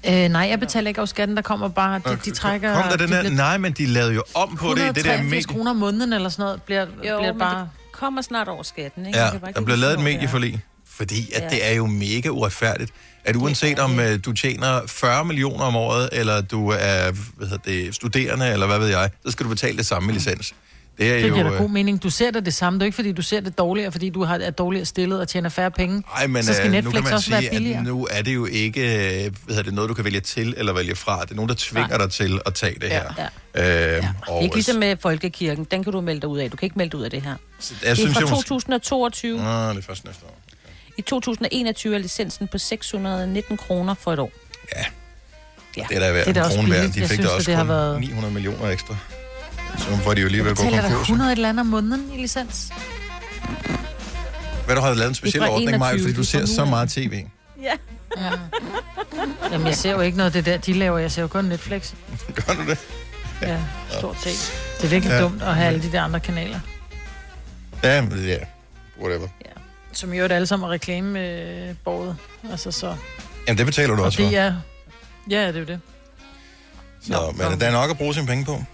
Nej. Øh, nej, jeg betaler ikke over skatten. Der kommer bare, de, de trækker... Kom der den de der, bliver nej, men de lavede jo om på det, det der 183 medie. kroner om måneden eller sådan noget, bliver, Jo, bliver men bare... det kommer snart over skatten, ikke? Ja, Det kan bare ikke der blev lavet et medieforlig Fordi at Ja. det er jo mega uretfærdigt, at uanset om øh, du tjener 40 millioner om året, eller du er hvad hedder det, studerende, eller hvad ved jeg, så skal du betale det samme i licens. Det er Det jo... giver da øh, god mening. Du ser det det samme. Det er ikke, fordi du ser det dårligere, fordi du har, er dårligere stillet og tjener færre penge. Ej, men så skal øh, Netflix nu kan man også sige, være billigere. at nu er det jo ikke øh, hvad hedder det, noget, du kan vælge til eller vælge fra. Det er nogen, der tvinger dig til at tage det her. Ja. Øh, og, Ikke ligesom med Folkekirken. Den kan du melde dig ud af. Du kan ikke melde dig ud af det her. jeg det er synes, fra jeg måske- 2022. Nå, det er først næste år. I 2021 er licensen på 619 kroner for et år. Ja. Ja. Det er da værd. Det er da også billigt. De Jeg fik synes, da også det har været- 900 millioner ekstra. Så får de jo lige ved at gå Betaler der konkurs. 100 et eller andet om måneden i licens? Hvad du har lavet en speciel Det ordning, Maja, 21, fordi du det er ser så meget tv. Ja. ja. Jamen, jeg ser jo ikke noget af det der, de laver. Jeg ser jo kun Netflix. Gør du det? Ja, stort set. Det er virkelig Ja. ja. dumt at have alle de der andre kanaler. Ja, men ja. Whatever. Som jo alle sammen er reklamebordet. Altså så... Jamen, det betaler du Og også for. det er... Ja, det er jo det. Så, men der er nok at bruge sine penge på.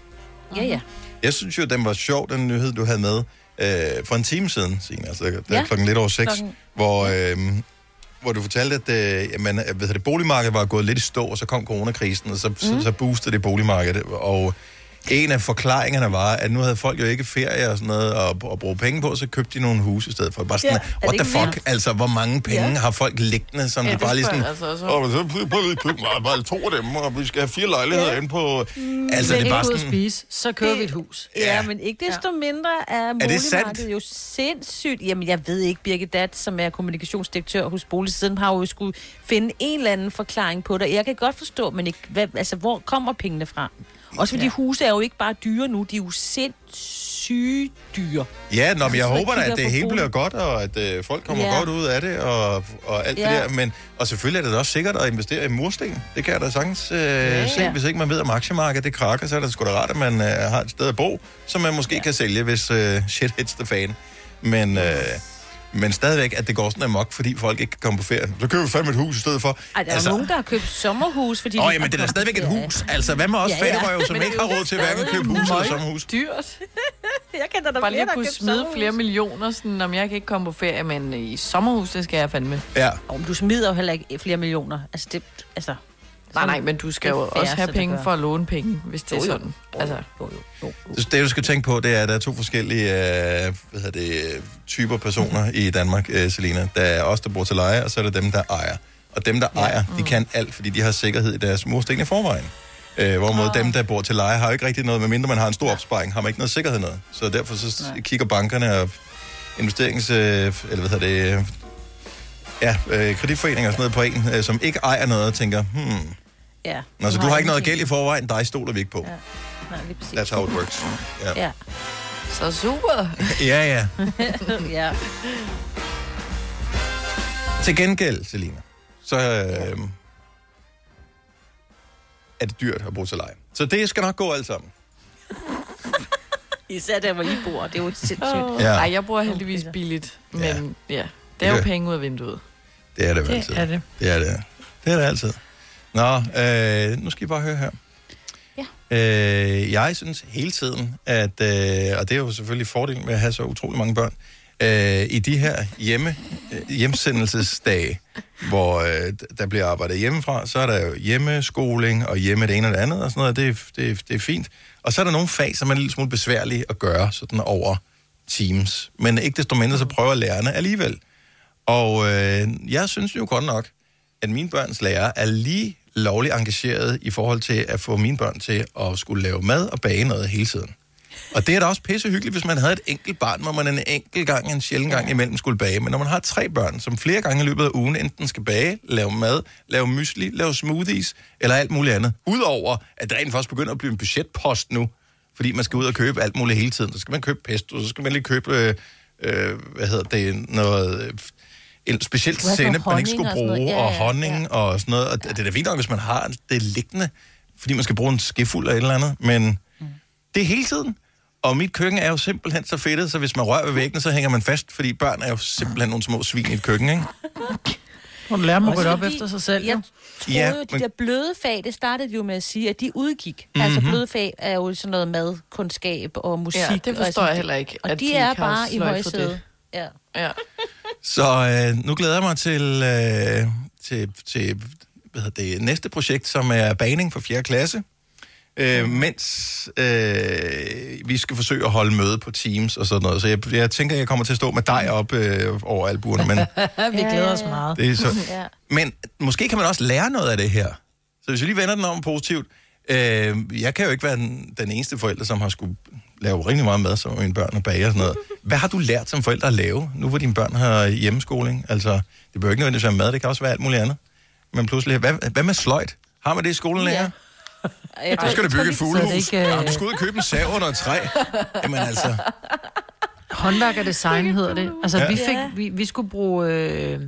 Ja, ja. Jeg synes jo, den var sjov, den nyhed, du havde med øh, for en time siden, Signe. Altså, det er Ja. klokken lidt over seks, Klokken- hvor, øh, hvor du fortalte, at øh, jamen, hvad hedder det, boligmarkedet var gået lidt i stå, og så kom coronakrisen, og så, mm. så, så boostede det boligmarkedet. Og en af forklaringerne var, at nu havde folk jo ikke ferie og sådan noget at, at bruge penge på, så købte de nogle huse i stedet for. Bare sådan, Ja, what the fuck? vildt? Altså, hvor mange penge Ja. har folk liggende, som Ja, de bare lige sådan... altså også men så prøv lige at købe mig, bare to af dem, og vi skal have fire lejligheder ja. inde på... Mm, altså, det er bare sådan... spise, så kører vi et hus. Ja, ja men ikke desto mindre er det sandt? boligmarkedet jo sindssygt. Jamen, jeg ved ikke, Birgit Dat, som er kommunikationsdirektør hos Boligsiden, har jo skulle finde en eller anden forklaring på det. Jeg kan godt forstå, men ikke, hvad, altså, hvor kommer pengene fra? Også fordi ja. huse er jo ikke bare dyre nu, de er jo sindssygt dyre. Ja, nå, men jeg Så håber da, at det hele bliver godt, og at øh, folk kommer Ja. godt ud af det, og, og alt Ja. det der. Men, og selvfølgelig er det da også sikkert at investere i mursten. Det kan jeg da sagtens øh, ja, se. ja. Hvis ikke man ved, om aktiemarkedet det krakker, så er det sgu da rart, at man øh, har et sted at bo, som man måske ja. kan sælge, hvis øh, shit hits the fan. Men, øh, men stadigvæk, at det går sådan amok, fordi folk ikke kan komme på ferie. Så køber vi fandme et hus i stedet for. Ej, der er altså, nogen, der har købt sommerhus, fordi... Åh, jamen, har det er stadigvæk et hus. Altså, hvad med os ja, ja. som Men ikke er har råd til hverken at købe hus eller sommerhus? dyrt. Jeg kan da, Bare lige flere, at der kunne smide sommerhus. flere millioner, sådan, om jeg kan ikke komme på ferie, men i sommerhus, det skal jeg fandme. Ja. Oh, men du smider jo heller ikke flere millioner. Altså, det... Altså, Nej, nej, men du skal er jo også have penge for at låne penge, hvis det er Jo, jo. sådan. Altså, Det, det, du skal tænke på, det er, at der er to forskellige øh, hvad hedder det, typer personer i Danmark, øh, Selina. Der er os, der bor til leje, og så er der dem, der ejer. Og dem, der ja. ejer, de kan alt, fordi de har sikkerhed i deres mursten i forvejen. Øh, hvorimod dem, der bor til leje, har jo ikke rigtig noget, medmindre man har en stor opsparing, har man ikke noget sikkerhed noget. Så derfor så Nej. kigger bankerne og investerings... Øh, eller hvad hedder det... Ja, øh, kreditforeninger og sådan noget på en, øh, som ikke ejer noget og tænker, hmm... Ja. Nå, så du har ikke noget gæld i forvejen, dig stoler vi ikke på. Ja. Nej, lige præcis. That's how it works. Ja. Ja. Så super. Ja, ja. ja. Til gengæld, Selina, så øh, er det dyrt at bruge til leje. Så det skal nok gå alt sammen. Især der, hvor I bor. Det er jo sindssygt. Oh. Ja. Ej, jeg bruger heldigvis billigt, men ja, ja det er jo penge ud af vinduet. Det er det jo Det altid. er det. Det er det. Det er det altid. Nå, øh, nu skal I bare høre her. Ja. Øh, jeg synes hele tiden, at, øh, og det er jo selvfølgelig fordelen med at have så utrolig mange børn, øh, i de her hjemme, øh, hjemsendelsesdage, hvor øh, der bliver arbejdet hjemmefra, så er der jo hjemmeskoling og hjemme det ene og det andet og sådan noget, det, er- det, det er fint. Og så er der nogle fag, som er en lille smule besværlige at gøre sådan over Teams. Men ikke desto mindre, så prøver lærerne alligevel. Og øh, jeg synes jo godt nok, at mine børns lærer er lige lovligt engageret i forhold til at få mine børn til at skulle lave mad og bage noget hele tiden. Og det er da også pissehyggeligt, hvis man havde et enkelt barn, hvor man en enkelt gang, en sjældent gang imellem skulle bage. Men når man har tre børn, som flere gange i løbet af ugen enten skal bage, lave mad, lave mysli, lave smoothies eller alt muligt andet. Udover at det rent faktisk begynder at blive en budgetpost nu, fordi man skal ud og købe alt muligt hele tiden. Så skal man købe pesto, så skal man lige købe, øh, øh, hvad hedder det, noget... En specielt sennep, man ikke skulle og bruge. Ja, og ja, honning ja. og sådan noget. Og det det er da fint nok, hvis man har det liggende, fordi man skal bruge en skefuld af et eller andet. Men mm. det er hele tiden. Og mit køkken er jo simpelthen så fedtet, så hvis man rører ved væggene, så hænger man fast, fordi børn er jo simpelthen nogle små svin i et køkken, ikke? Hun lærer mig at rydde op efter sig selv. Jeg jo. troede Ja, ja, jo, de men- der bløde fag, det startede jo med at sige, at de udgik. Mm-hmm. Mhm. Altså bløde fag er jo sådan noget madkundskab og musik. Ja, det og forstår sådan jeg heller ikke, Og at de, de er bare i højsædet. det. Ja. Ja. Så øh, nu glæder jeg mig til, øh, til, til hvad hedder det, næste projekt, som er baning for 4. klasse. Øh, mens øh, vi skal forsøge at holde møde på Teams og sådan noget. Så jeg, jeg tænker, jeg kommer til at stå med dig op øh, over albuerne. Men, vi glæder os meget. Det er så- Ja. men måske kan man også lære noget af det her. Så hvis vi lige vender den om positivt. Øh, jeg kan jo ikke være den, den eneste forælder, som har skulle lave rigtig meget mad, som mine børn og bage og sådan noget. Hvad har du lært som forælder at lave, nu hvor dine børn har hjemmeskoling? Altså, det behøver ikke nødvendigvis være mad, det kan også være alt muligt andet. Men pludselig, hvad, hvad med sløjt? Har man det i skolen lærer? Ja. Nu skal du bygge et Så fuglehus. det ikke, øh, Ikke, du skal ud og købe en sav under et træ. Jamen altså, Håndværk og design hedder det. Altså, Ja. ja. vi, fik, Ja. vi, vi skulle bruge... Øh,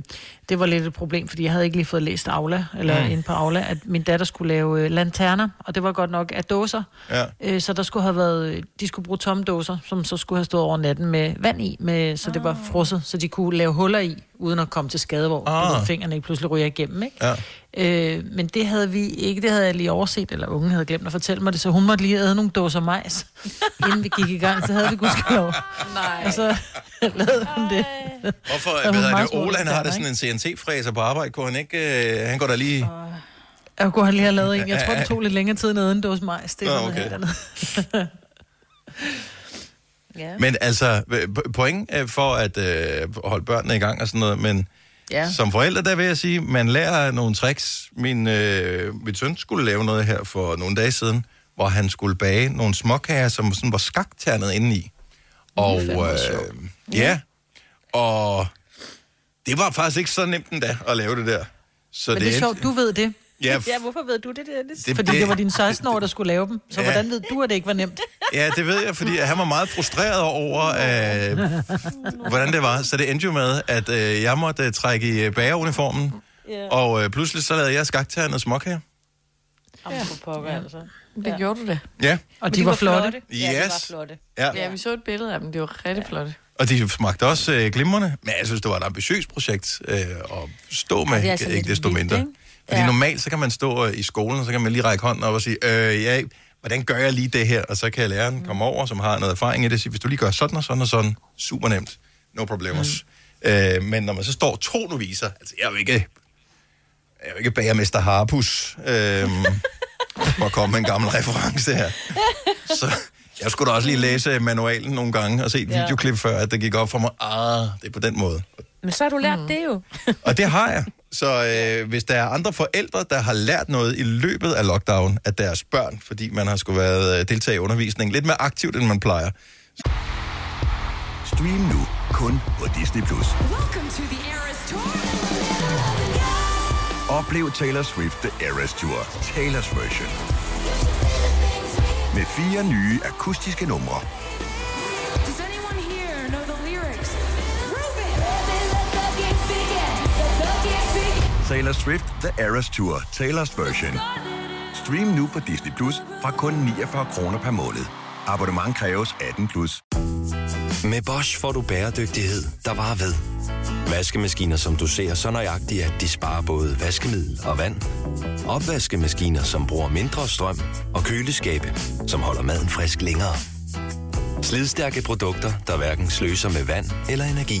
det var lidt et problem, fordi jeg havde ikke lige fået læst Aula, eller Mm. inde på Aula, at min datter skulle lave øh, lanterner, og det var godt nok af dåser. ja. Øh, så der skulle have været... De skulle bruge tomme dåser, som så skulle have stået over natten med vand i, med, så det var frosset, så de kunne lave huller i, uden at komme til skade, hvor Ah. ah. fingrene ikke pludselig ryger igennem, ikke? ja. Øh, men det havde vi ikke, det havde jeg lige overset, eller ungen havde glemt at fortælle mig det, så hun måtte lige æde nogle dåser majs, inden vi gik i gang, så havde vi gudskelov. Nej. Og så lavede hun det. Hvorfor, hvad hedder det, Ole, han har da lanterner, sådan en CNC-fræser på arbejde, kunne han ikke, øh, han går da lige... Jeg kunne han lige have lavet en. Jeg tror, det tog lidt længere tid end en dåse majs. Det er okay. Ja. Men altså, p- point øh, for at øh, holde børnene i gang og sådan noget, men ja. Som forældre, der vil jeg sige, man lærer nogle tricks. Min, øh, min søn skulle lave noget her for nogle dage siden, hvor han skulle bage nogle småkager, som sådan var skakternet indeni. Og øh, ja, og det var faktisk ikke så nemt endda at lave det der. Så Men det er sjovt, du ved det. Ja, Ja, hvorfor ved du det, Dennis? det, Fordi det, det var din 16-år, der skulle lave dem. Så Ja. hvordan ved du, at det ikke var nemt? Ja, det ved jeg, fordi han var meget frustreret over, øh, hvordan det var. Så det endte jo med, at øh, jeg måtte øh, trække i øh, bageruniformen, Ja. og øh, pludselig så lavede jeg skakternet og småkager. Ja. For pokker, altså. Det Ja. gjorde du da. Ja, Og de, var flotte. Ja, de var Yes. flotte. ja. Ja, vi så et billede af dem. Det var rigtig flotte. Og de smagte også øh, glimrende, men jeg synes, det var et ambitiøst projekt øh, at stå med, det altså ikke desto vildt, mindre. ikke? Fordi Ja. normalt, så kan man stå øh, i skolen, og så kan man lige række hånden op og sige, øh, ja, hvordan gør jeg lige det her? Og så kan læreren komme over, som har noget erfaring i det, og sige, hvis du lige gør sådan og sådan og sådan, super nemt, no problemos. Mm. Øh, men når man så står to noviser, altså jeg er jo ikke, jeg er jo ikke bagermester Harpus, øh, for at komme med en gammel reference her. Så jeg skulle da også lige læse manualen nogle gange og se et Ja. videoklip før, at det gik op for mig, ah, det er på den måde. Men så har du lært mm. det jo. Og det har jeg. Så øh, hvis der er andre forældre, der har lært noget i løbet af lockdown af deres børn, fordi man har skulle været øh, deltage i undervisning lidt mere aktivt, end man plejer. Stream nu kun på Disney+. Plus. Oplev Taylor Swift The Eras Tour, Taylor's version. Med fire nye akustiske numre. Taylor Swift The Eras Tour, Taylor's version. Stream nu på Disney Plus fra kun 49 kroner per måned. Abonnement kræves 18 plus. Med Bosch får du bæredygtighed, der varer ved. Vaskemaskiner, som du ser så nøjagtigt, at de sparer både vaskemiddel og vand. Opvaskemaskiner, som bruger mindre strøm. Og køleskabe, som holder maden frisk længere. Slidstærke produkter, der hverken sløser med vand eller energi.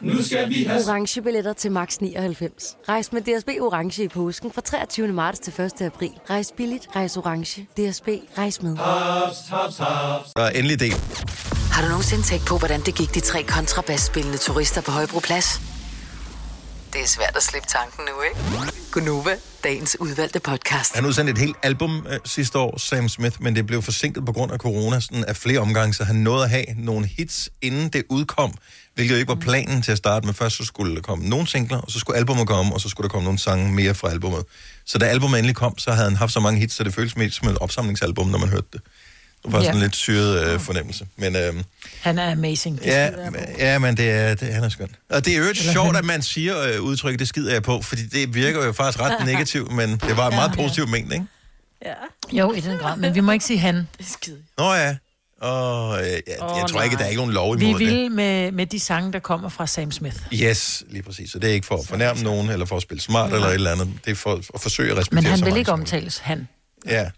Nu skal vi have... Orange billetter til max 99. Rejs med DSB Orange i påsken fra 23. marts til 1. april. Rejs billigt, rejs orange. DSB, rejs med. Haps, haps. Der er endelig del. Har du nogensinde tænkt på, hvordan det gik de tre kontrabasspillende turister på Højbroplads? Det er svært at slippe tanken nu, ikke? Gunova, dagens udvalgte podcast. Han udsendte et helt album øh, sidste år, Sam Smith, men det blev forsinket på grund af corona sådan af flere omgange, så han nåede at have nogle hits, inden det udkom, hvilket jo ikke var planen til at starte med. Først så skulle der komme nogle singler, og så skulle albumet komme, og så skulle der komme nogle sange mere fra albumet. Så da albumet endelig kom, så havde han haft så mange hits, så det føltes mest som et opsamlingsalbum, når man hørte det. Det var sådan en Ja. lidt syret øh, fornemmelse. Men øhm, Han er amazing. Det ja, skider ja, men det er, det, han er skøn. Og det er jo Eller sjovt, han. at man siger øh, udtryk, det skider jeg på, fordi det virker jo faktisk ret negativt, men det var en meget positiv ment, ikke? Ja. Jo, i den grad. Men vi må ikke sige han. Det er skide. Nå ja. Og, øh, jeg Åh, tror ikke, nej. der er ikke nogen lov Vi imod det. vil med, med de sange, der kommer fra Sam Smith. Yes, lige præcis. Så det er ikke for at fornærme nogen, eller for at spille smart, eller et eller andet. Det er for at forsøge at respektere Men han vil ikke omtales han. Ja.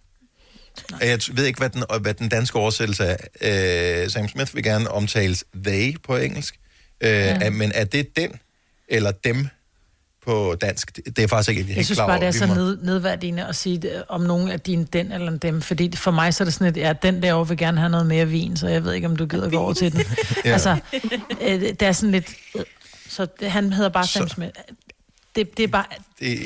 Og Jeg ved ikke, hvad den, hvad den danske oversættelse er. Øh, Sam Smith vil gerne omtales they på engelsk. Øh, ja. Men er det den eller dem på dansk? Det er faktisk ikke helt Jeg synes klar bare, det er så må- ned, nedværdigende at sige det, om nogen af dine den eller dem. Fordi for mig så er det sådan, at ja, den derovre vil gerne have noget mere vin, så jeg ved ikke, om du gider gå over til den. Ja. Altså, øh, det er sådan lidt... øh, Så han hedder bare Sam Smith. Det, det er bare... Det,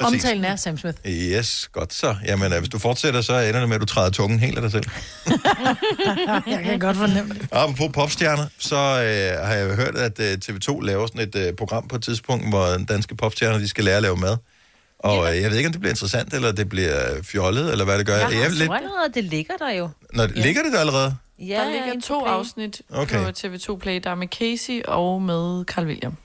præcis. Omtalen er Sam Smith. Yes, godt så. Jamen, øh, hvis du fortsætter, så ender det med, at du træder tungen helt af dig selv. jeg kan godt fornemme det. Apropos popstjerner, så øh, har jeg jo hørt, at øh, TV2 laver sådan et øh, program på et tidspunkt, hvor danske popstjerner de skal lære at lave mad. Og øh, jeg ved ikke, om det bliver interessant, eller det bliver fjollet, eller hvad det gør. Jeg Jeg har lidt... lidt... allerede, det ligger der jo. Når, Ligger det der allerede? Ja, der ligger to på afsnit Okay. på TV2 Play. Der er med Casey og med Carl William.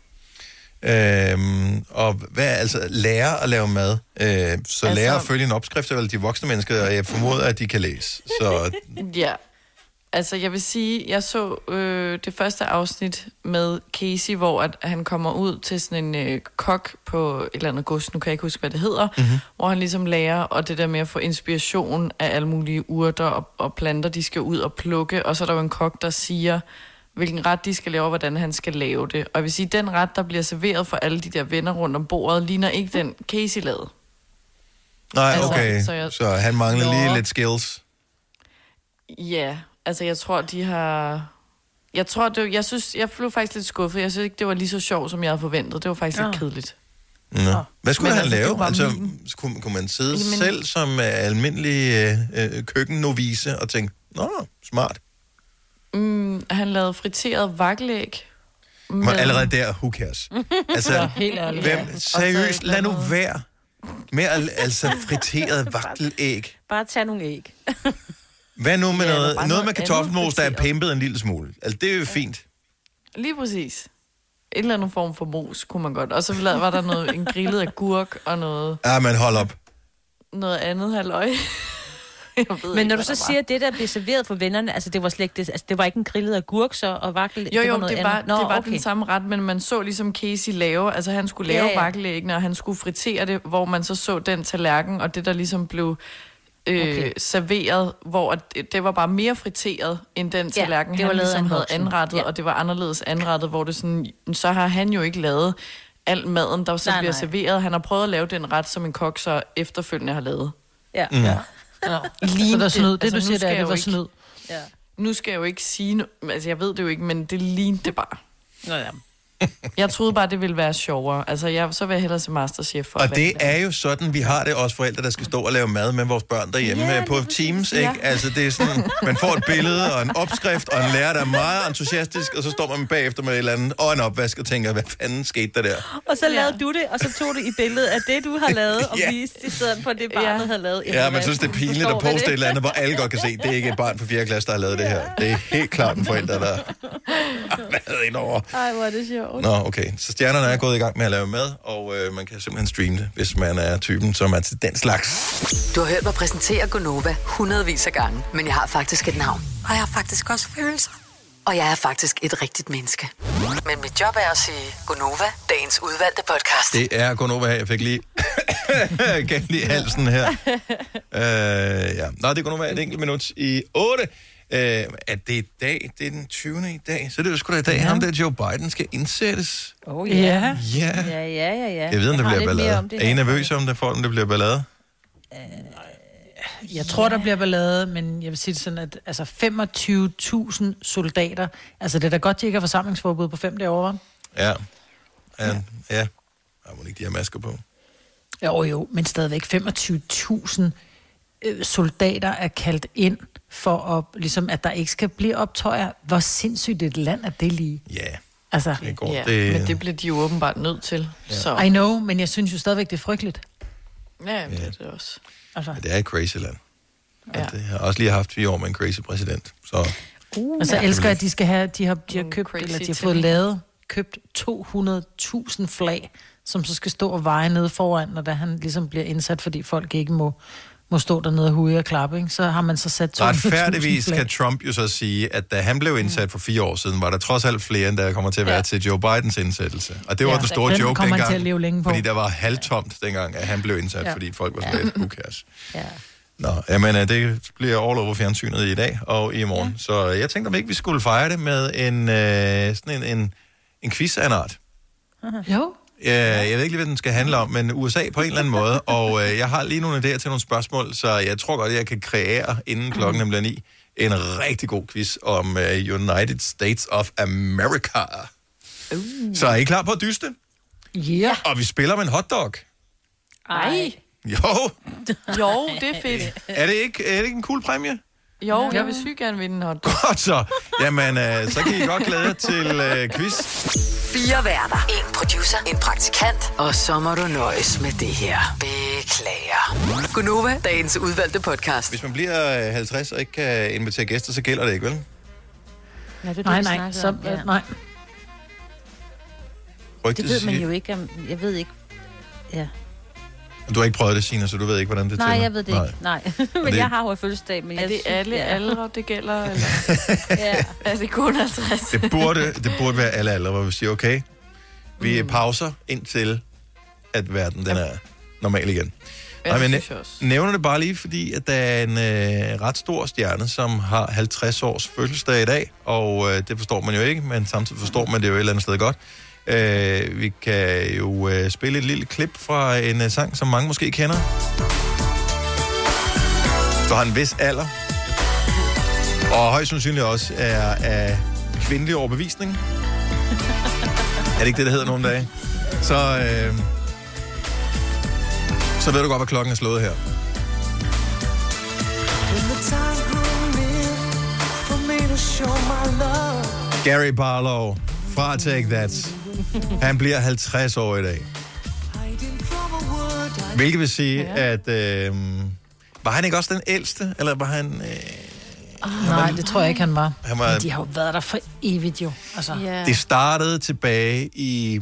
Øhm, og hvad altså lære at lave mad? Øh, så altså, lære at følge en opskrift, er vel de voksne mennesker, og jeg formoder, at de kan læse. Så Ja. Altså, jeg vil sige, jeg så øh, det første afsnit med Casey, hvor at han kommer ud til sådan en øh, kok på et eller andet gods, nu kan jeg ikke huske, hvad det hedder, Mhm. mm-hmm. hvor han ligesom lærer, og det der med at få inspiration af alle mulige urter og, og planter, de skal ud og plukke, og så er der jo en kok, der siger, hvilken ret de skal lave, og hvordan han skal lave det. Og jeg vil sige, den ret, der bliver serveret for alle de der venner rundt om bordet, ligner ikke den Casey lavede. nej, Altså, okay. så jeg- så han mangler lige Nå. lidt skills. Ja, altså jeg tror, de har... Jeg tror, det, jeg synes, jeg blev faktisk lidt skuffet. Jeg synes ikke, det var lige så sjovt, som jeg havde forventet. Det var faktisk Nå. lidt kedeligt. Nå. Hvad skulle Men han altså, lave? Altså, min- kunne, kunne man sidde Jamen- selv som uh, almindelig øh, øh, køkkennovise og tænke, nå, smart. Mm, han lavede friteret vakkelæg. Men allerede der, who cares? Altså, Ja, helt ærligt. hvem, seriøst, lad nu være med at, altså friteret vaktelæg. Bare tag nogle æg. Hvad nu med Ja, noget, noget med kartoffelmos, der er pimpet en lille smule? Altså, det er jo fint. Lige præcis. En eller anden form for mos kunne man godt. Og så var der noget, en grillet agurk og noget, Ja, men hold op. noget andet halløj. Men når du så siger, at det, der blev serveret for vennerne, altså det var slet ikke, det, altså, det var ikke en grillet agurk så, og vakkel, Jo, det jo, var noget det var, andet. Nå, det var okay. den samme ret, men man så ligesom Casey lave, altså han skulle lave Ja, ja, ja. ja. vakkelæggene, og han skulle fritere det, hvor man så så den tallerken, og det der ligesom blev øh, Okay. serveret, hvor det, det var bare mere friteret, end den Ja, tallerken, det var han ligesom havde anrettet, Ja. og det var anderledes anrettet, hvor det sådan, så har han jo ikke lavet al maden, der så Nej, bliver nej. serveret. Han har prøvet at lave den ret, som en kok så efterfølgende har lavet. Ja. Mm. Ja. Så det snyd. Det, Altså, du siger, der, det var ikke- snyd. Ja. Nu skal jeg jo ikke sige, no- altså jeg ved det jo ikke, men det lignede det bare. Nå, ja. Jeg troede bare, det ville være sjovere. Altså, jeg, så vil jeg hellere se Masterchef. For Og det er jo sådan, vi har det også forældre, der skal stå og lave mad med vores børn derhjemme Ja, ja, på Teams, ikke? ja. Altså, det er sådan, man får et billede og en opskrift, og en lærer, der er meget entusiastisk, og så står man bagefter med et eller andet, og en opvask, og tænker, hvad fanden skete der der? Og så lavede du det, og så tog du i billedet af det, du har lavet, og Ja. viste i stedet for det, barnet havde lavet. Ja, man synes, det er pinligt at poste et eller andet, hvor alle godt kan se, det er ikke et barn på 4. klasse, der har lavet det her. Det er helt klart en forælder, der har været ind over. Ej, hvor er det sjovt. Nå, okay. Så stjernerne er gået i gang med at lave mad, og øh, man kan simpelthen streame det, hvis man er typen, som er til den slags. Du har hørt mig præsentere Gonova hundredvis af gange, men jeg har faktisk et navn. Og jeg har faktisk også følelser. Og jeg er faktisk et rigtigt menneske. Men mit job er at sige Gonova, dagens udvalgte podcast. Det er over her. Jeg fik lige galt i halsen her. øh, ja. Nå, det går nu et enkelt minut i 8. Øh, er det i dag? Det er den 20. i dag. Så det er jo sgu da i dag, ja. ham der Joe Biden skal indsættes. Oh, Ja. Ja. Ja, ja, ja, ja. Jeg ved, om det bliver ballade. om det Er I her. nervøs om det, for om det bliver ballade? Jeg tror, der bliver ballade, men jeg vil sige det sådan, at altså 25.000 soldater, altså det er da godt, de ikke har forsamlingsforbud på fem derovre? Ja. Ja. ja. ja. Jeg må ikke de har masker på. Jo, jo, men stadigvæk 25.000 øh, soldater er kaldt ind for, at, ligesom, at der ikke skal blive optøjer. Hvor sindssygt et land er det lige? Ja. Altså, Det går. Ja, det, men det bliver de jo åbenbart nødt til. Ja. Så. I know, men jeg synes jo stadigvæk, det er frygteligt. Ja, det er det også. Altså. det er et crazy land. Ja. Det har også lige haft fire år med en crazy præsident. Så Uh, og så elsker jeg, at de skal have, de har, de har købt, crazy eller de har fået lavet, købt 200.000 flag, som så skal stå og veje nede foran, når der han ligesom bliver indsat, fordi folk ikke må, må stå dernede og hude og klappe, ikke? Så har man så sat 200.000 retfærdigvis kan Trump jo så sige, at da han blev indsat for fire år siden, var der trods alt flere, end der kommer til at være ja. til Joe Bidens indsættelse. Og det var Ja, den store den joke dengang, til at leve længe på. fordi der var halvtomt dengang, at han blev indsat, Ja. fordi folk var sådan lidt, who cares. Ja. Nå, jamen, øh, det bliver all over fjernsynet i dag og i morgen. Ja. Så jeg tænkte, om ikke vi skulle fejre det med en, øh, sådan en, en, en quiz af en art. Jo. Ja, jeg ved ikke lige, hvad den skal handle om, men USA på en eller anden måde. Og øh, jeg har lige nogle idéer til nogle spørgsmål, så jeg tror godt, at jeg kan kreere, inden klokken bliver ni, en rigtig god quiz om øh, United States of America. Uh. Så er I klar på at dyste? Ja. Yeah. Og vi spiller med en hotdog. Ej. Jo, Jo, det er fedt. er det ikke, er det ikke en cool præmie? Jo, jeg vil sygt gerne vinde en hotdog. Godt så. Jamen, øh, så kan I godt glæde jer til øh, quiz. Fire værter. En producer. En praktikant. Og så må du nøjes med det her. Beklager. Gunova, dagens udvalgte podcast. Hvis man bliver øh, 50 og ikke kan invitere gæster, så gælder det ikke, vel? Ja, det Nej, det, nej, snakkede så, om, ja. nej. Rygtet Det ved man jo ikke. Om, jeg ved ikke. Ja. Du har ikke prøvet det, Signe, så du ved ikke, hvordan det Nej, jeg ved det ikke. Nej. men det- jeg har jo fødselsdag. Men Er jeg det synes- alle ja. aldre, det gælder? Eller? ja. Er det kun 50? Det burde, det burde være alle aldre, hvor vi siger, okay, vi mm. pauser indtil, at verden den er normal igen. Ja, Nej, men også. nævner det bare lige, fordi at der er en øh, ret stor stjerne, som har 50 års fødselsdag i dag, og øh, det forstår man jo ikke, men samtidig forstår man det jo et eller andet sted godt. Øh, vi kan jo øh, spille et lille klip fra en øh, sang, som mange måske kender. Så har en vis alder. Og højst sandsynligt også er af kvindelig overbevisning. er det ikke det, der hedder nogle dage? Så, øh, så ved du godt, hvad klokken er slået her. Gary Barlow fra Take That. Han bliver 50 år i dag. Hvilket vil sige, ja. at... Øh, var han ikke også den ældste? Eller var han... Øh, Nej, det tror jeg ikke, han var. Han var- Men de har jo været der for evigt jo. Altså. Ja. Det startede tilbage i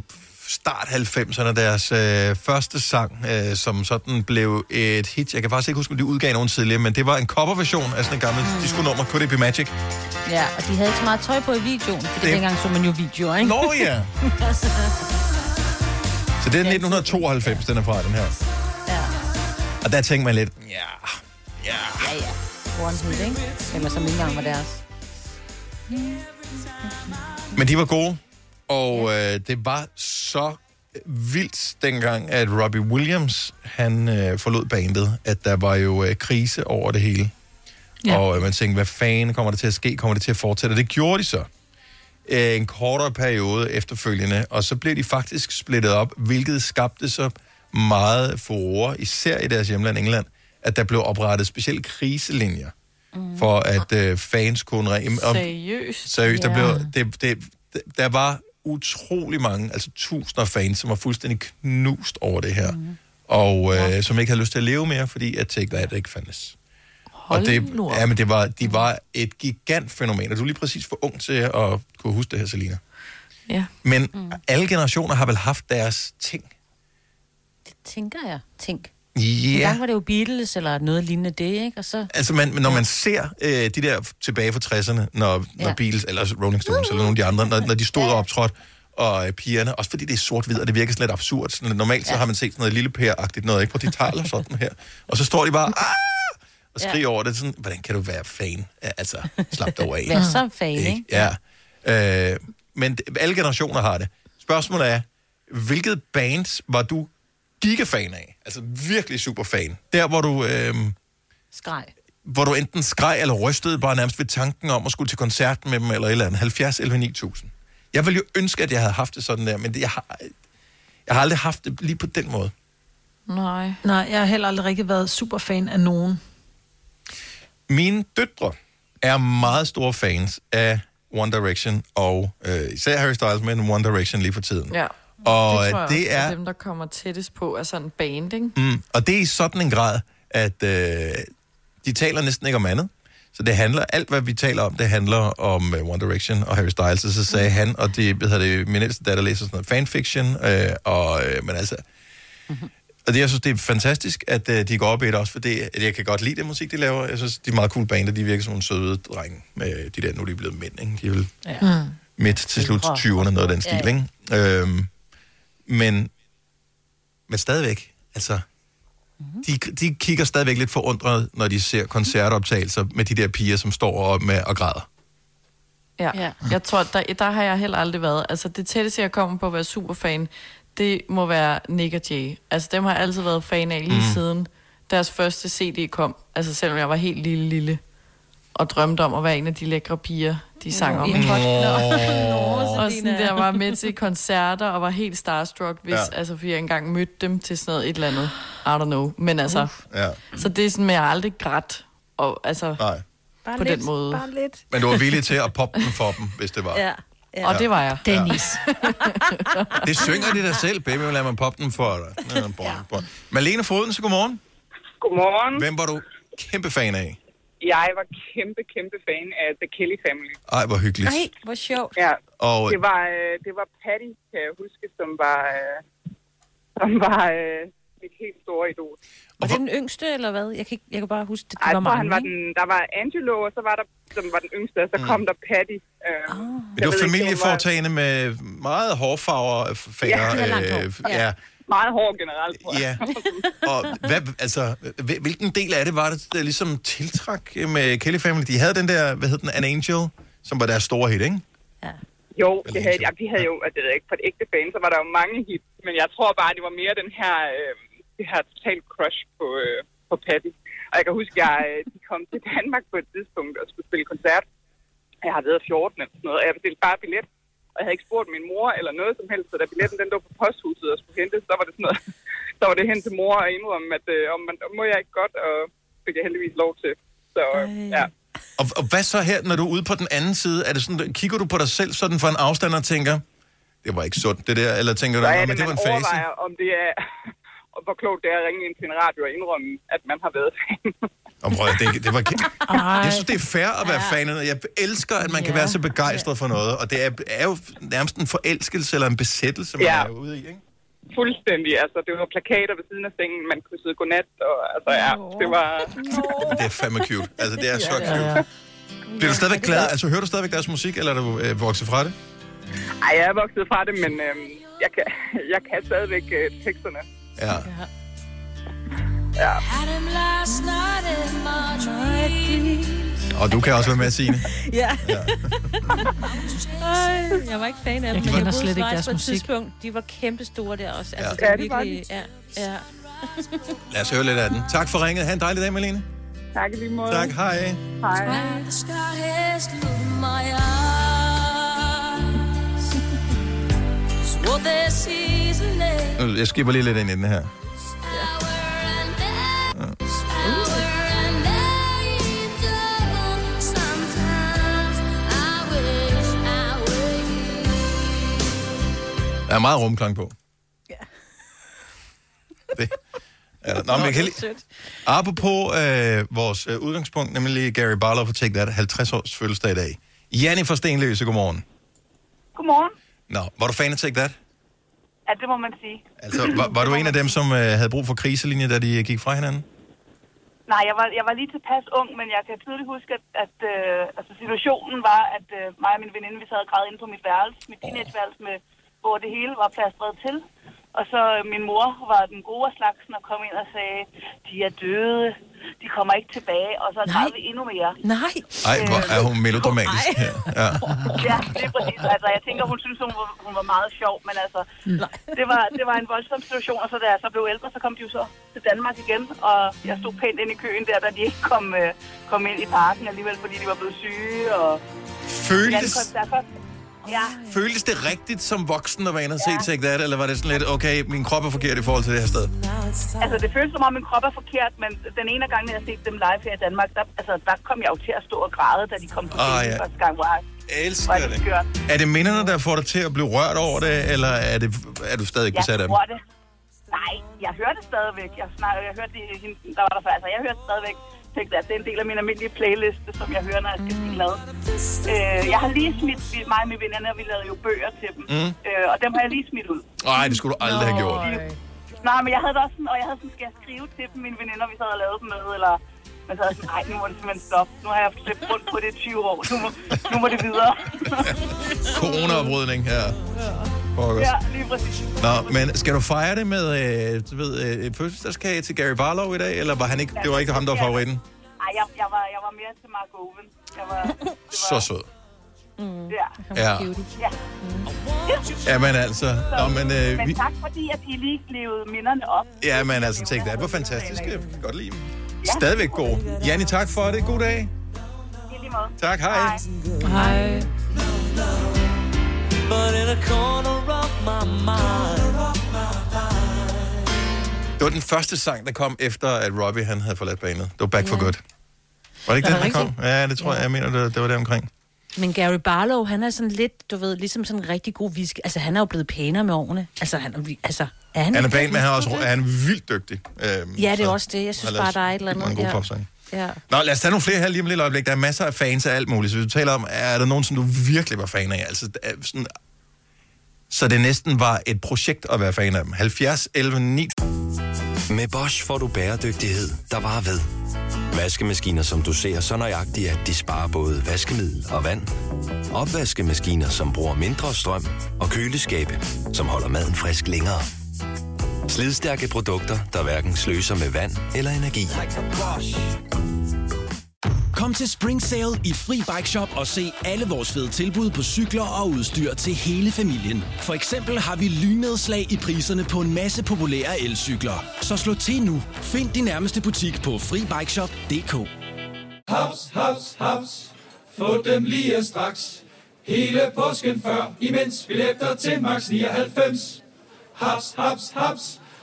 start 90'erne, deres øh, første sang, øh, som sådan blev et hit. Jeg kan faktisk ikke huske, om de udgav nogen tidligere, men det var en coverversion af sådan en gammel mm. disco-nummer, Could It Be Magic? ja, og de havde ikke så meget tøj på i videoen, for Det- dengang så man jo videoer, ikke? Nå ja! Så det er 1992, den er fra, den her. Ja. Og der tænkte man lidt, ja, Ja, ja. One hit, ikke? Eller som ikke engang var deres. Men de var gode, og øh, det var så vildt dengang, at Robbie Williams, han øh, forlod bandet, at der var jo øh, krise over det hele. Ja. Ja. Og øh, man tænkte, hvad fanden kommer det til at ske? Kommer det til at fortsætte? Og det gjorde de så. Øh, en kortere periode efterfølgende, og så blev de faktisk splittet op, hvilket skabte så meget furore, især i deres hjemland England, at der blev oprettet specielle kriselinjer, mm. for at øh, fans kunne... Seriøst? Seriøst, der, Ja. blev, det, det, det, der var utrolig mange, altså tusinder af fans, som var fuldstændig knust over det her. Mm. Og øh, som ikke havde lyst til at leve mere, fordi at Take That ikke fandtes. Hold og det, nu ja, men det var, de var et gigant fænomen, og du er lige præcis for ung til at kunne huske det her, Selina. Ja. Men mm. alle generationer har vel haft deres ting. Det tænker jeg. Tænk. Ja. En gang var det jo Beatles eller noget lignende det, ikke? Og så... Altså, man, når man ser øh, de der tilbage fra 60'erne, når, ja. når. Beatles, eller Rolling Stones, eller nogle af de andre, når, når de stod og optrådte, og øh, pigerne, også fordi det er sort-hvid, og det virker sådan lidt absurd. Sådan, normalt så har man set sådan noget lille pære-agtigt noget, ikke? Hvor de taler sådan her. Og så står de bare, ah! og skriger Ja. over det. Sådan, hvordan kan du være fan? Altså, slap dig af. Vær så fan, ikke? Ja. Øh, men alle generationer har det. Spørgsmålet er, hvilket band var du gigafan af? Altså virkelig super fan. Der, hvor du... Øh, Skreg. hvor du enten skreg eller rystede bare nærmest ved tanken om at skulle til koncert med dem eller et eller andet. 70 11 9000. Jeg ville jo ønske, at jeg havde haft det sådan der, men det, jeg, har, jeg har aldrig haft det lige på den måde. Nej. Nej, jeg har heller aldrig rigtig været super fan af nogen. Mine døtre er meget store fans af One Direction, og øh, især Harry Styles, men One Direction lige for tiden. Ja. Og det tror jeg det også, er- dem, der kommer tættest på, er sådan en band, ikke? Mm, og det er i sådan en grad, at øh, de taler næsten ikke om andet. Så det handler, alt hvad vi taler om, det handler om uh, One Direction og Harry Styles. Og så sagde Mm. han, og det, hvad hedder det, min ældste datter læser sådan noget fanfiction, øh, og, øh, men altså, og det, jeg synes, det er fantastisk, at uh, de går op i det også, for det, at jeg kan godt lide det musik, de laver. Jeg synes, de er meget cool bander, de virker som nogle søde drenge. Med de der, nu er de blevet mænd, ikke? De er vel Ja. midt til slut Ældre. 20'erne, noget af den stil, Ja, ja. ikke? Øhm, men, men stadigvæk, altså, Mhm. de, de kigger stadigvæk lidt forundret, når de ser koncertoptagelser med de der piger, som står op med og græder. Ja. ja. Jeg tror, der, der har jeg heller aldrig været. Altså, det tætteste, jeg kommer på at være superfan, det må være Nick og Jay. Altså, dem har jeg altid været fan af lige Mm. mm. siden deres første CD kom. Altså, selvom jeg var helt lille, lille og drømte om at være en af de lækre piger, de sang om. Nå. Nå, Og sådan der var med til koncerter og var helt starstruck, hvis, Ja. ja. altså, fordi jeg engang mødte dem til sådan noget et eller andet. I don't know. Men altså, Ja. så det er sådan, at jeg aldrig grædt. Og, altså, Nej. Bare på lidt, den måde. Bare lidt. Men du var villig til at poppe den for dem, hvis det var. Ja. ja. Og det var jeg. Dennis. Det synger de der selv, baby, lad mig poppe den for dig. Ja, bon, bon. Malene Foden, så godmorgen. Godmorgen. Hvem var du kæmpe fan af? Jeg var kæmpe, kæmpe fan af The Kelly Family. Ej, hvor hyggeligt. Nej, hvor sjovt. Ja, Og det var, øh, det var Patty, kan jeg huske, som var, øh, som var øh, mit helt store idol. Var det den yngste, eller hvad? Jeg kan, ikke, jeg kan bare huske, det, det Ej, var mange, han var den, der var Angelo, og så var der, som var den yngste, og så Mm. kom der Patty. Øh, Ah. Men det var familieforetagende med meget hårfarver faner. Ja, det var langt hår. ja. ja. Meget hård generelt, tror jeg. Ja. Og hvad, altså, hvil- hvilken del af det var det, der ligesom tiltræk med Kelly Family? De havde den der, hvad hed den, An Angel, som var deres store hit, ikke? Jo, det havde, ja, de havde jo, at det ikke, for et ægte fan, så var der jo mange hits, men jeg tror bare, det var mere den her, øh, det her total crush på, øh, på Patty. Og jeg kan huske, at jeg, øh, de kom til Danmark på et tidspunkt og skulle spille koncert. Jeg har været 14 eller sådan noget, og jeg bestilte bare billet. Og jeg havde ikke spurgt min mor eller noget som helst, så da billetten den lå på posthuset og skulle hentes, så var det sådan noget, så var det hen til mor og indrømme, at øh, om man, må jeg ikke godt, og fik jeg heldigvis lov til. Så øh, ja. Og, og hvad så her, når du er ude på den anden side? Er det sådan, kigger du på dig selv sådan for en afstand og tænker, det var ikke sundt det der, eller tænker du, Så "Nå, er men det, det var en fase? overvejer, om det er, og hvor klogt det er at ringe ind til en radio og indrømme, at man har været fan. Om, prøv, det, det var, jeg synes, det er fair at være fan. af- Jeg elsker, at man kan være så begejstret for noget, og det er, er jo nærmest en forelskelse eller en besættelse, man Ja. er ude i, ikke? Fuldstændig. Altså, det var plakater ved siden af sengen, man kunne sidde godnat, og altså, ja, det var... Det er fandme cute. Altså, det er så Ja, cute. ja, ja. Bliver du stadigvæk glad? Altså, hører du stadigvæk deres musik, eller er du øh, vokset fra det? Ej, jeg er vokset fra det, men øhm, jeg, kan, jeg kan stadigvæk øh, teksterne. Ja. Ja. Og du kan også være med, Signe. Ja. Ej, jeg var ikke fan af dem. Jeg men boede slet ikke deres på et musik. tidspunkt. De var kæmpe store der også. Altså, Ja. det var Ja, det var virkelig, ja, ja. Lad os høre lidt af den. Tak for ringet. Ha' en dejlig dag, Malene. Tak i lige måde. Tak, hej. Hej. Jeg skipper lige lidt ind i den her. Der er meget rumklang på. Ja. Det der. Nå, men jeg kan lige... Apropos øh, vores øh, udgangspunkt, nemlig Gary Barlow for Take That, 50 års fødselsdag i dag. Janni fra Stenløse, godmorgen. Godmorgen. Nå, var du fan af Take That? Ja, det må man sige. Altså, var, var du en af dem, som øh, havde brug for kriselinje, da de øh, gik fra hinanden? Nej, jeg var, jeg var lige tilpas ung, men jeg kan tydeligt huske, at, at øh, altså situationen var, at øh, mig og min veninde, vi sad og græd inde på mit værelse, mit teenageværelse, med, hvor det hele var plastret til. Og så øh, min mor var den gode af slagsen og kom ind og sagde, de er døde, de kommer ikke tilbage, og så græd vi endnu mere. Nej. Ej, hvor er hun melodramatisk. her. Ja. Ja, det er præcis. Altså, jeg tænker, hun synes, hun var, hun var meget sjov, men altså, det var, det var en voldsom situation, og så da jeg så blev ældre, så kom de jo så til Danmark igen, og jeg stod pænt ind i køen der, da de ikke kom, øh, kom ind i parken alligevel, fordi de var blevet syge, og... Føltes, Koncert. Ja, føltes det rigtigt som voksen at være inde og se Take That, eller var det sådan lidt, okay, min krop er forkert i forhold til det her sted? altså det føles som om, min krop er forkert, men den ene gang, jeg har set dem live her i Danmark, der, altså, der kom jeg jo til at stå og græde, da de kom på Ah, scenen ja. første gang. Hvor jeg, Jeg elsker er det det. Er det minderne, der får dig til at blive rørt over det, eller er, det, er du stadig Jeg besat af dem? tror det. Nej, jeg hører det stadigvæk. Jeg, snak, jeg hørte det, hende, der var der før. Altså, jeg hører stadigvæk Take That. Det er en del af min almindelige playliste, som jeg hører, når jeg skal spille glad. Øh, jeg har lige smidt vi- mig og mine venner, og vi lavede jo bøger til dem. Mm. Øh, og dem har jeg lige smidt ud. Nej, det skulle du aldrig have gjort. Nej, men jeg havde det også sådan, og jeg havde sådan, skal jeg skrive til dem, mine veninder, vi sad og lavede dem med, eller... Men så havde jeg sådan, nej, nu må det simpelthen stoppe. Nu har jeg slæbt rundt på det i 20 år. Nu må, nu må det videre. Corona-oprydning her. Pokkers. ja, lige præcis. Nå, men skal du fejre det med øh, du ved, øh, fødselsdagskage til Gary Barlow i dag, eller var han ikke, det var ikke ham, der var favoritten? Ej, jeg, jeg, var, jeg var mere til Mark Owen. Jeg var, Så sød. mm. ja. Ja. ja. Jamen altså, nå, men, øh, Men vi, tak, fordi at I lige levede minderne op. ja, men altså, tænk, det var fantastisk. Jeg kan godt lide dem. Stadigvæk god. Janni, tak for det. God dag. I lige måde. Tak, hej. Hej. But in a corner of my mind. Det var den første sang, der kom efter, at Robbie han havde forladt banen. Det var Back for Good. Var det ikke Er den, det der kom? Ja, det tror jeg. Jeg mener, det, det var der omkring. Men Gary Barlow, han er sådan lidt, du ved, ligesom sådan en rigtig god whisky. Altså, han er jo blevet pænere med årene. Altså, han, er- altså, er han, Han er pæn, men han er også whisky? han er vildt dygtig. Øhm, Ja, det er så også det. Jeg synes bare, der er et eller andet. mange gode ja. popsange. Ja. Nå, lad os tage nogle flere her lige om et lille øjeblik. Der er masser af fans af alt muligt. Så vi taler om, er der nogen, som du virkelig var fan af? Altså, er sådan, så det næsten var et projekt at være fan af dem. 70, 11, 9. Med Bosch får du bæredygtighed, der varer ved. Vaskemaskiner, som du ser så nøjagtigt, at de sparer både vaskemiddel og vand. Opvaskemaskiner, som bruger mindre strøm. Og køleskabe, som holder maden frisk længere. Slidstærke produkter, der hverken sløser med vand eller energi. Kom til Spring Sale i Fri Bike Shop og se alle vores fede tilbud på cykler og udstyr til hele familien. For eksempel har vi lynedslag i priserne på en masse populære elcykler. Så slå til nu. Find din nærmeste butik på FriBikeShop.dk. Haps, haps, haps. Få dem lige straks. Hele påsken før, imens billetter til max 99. Haps, haps, haps.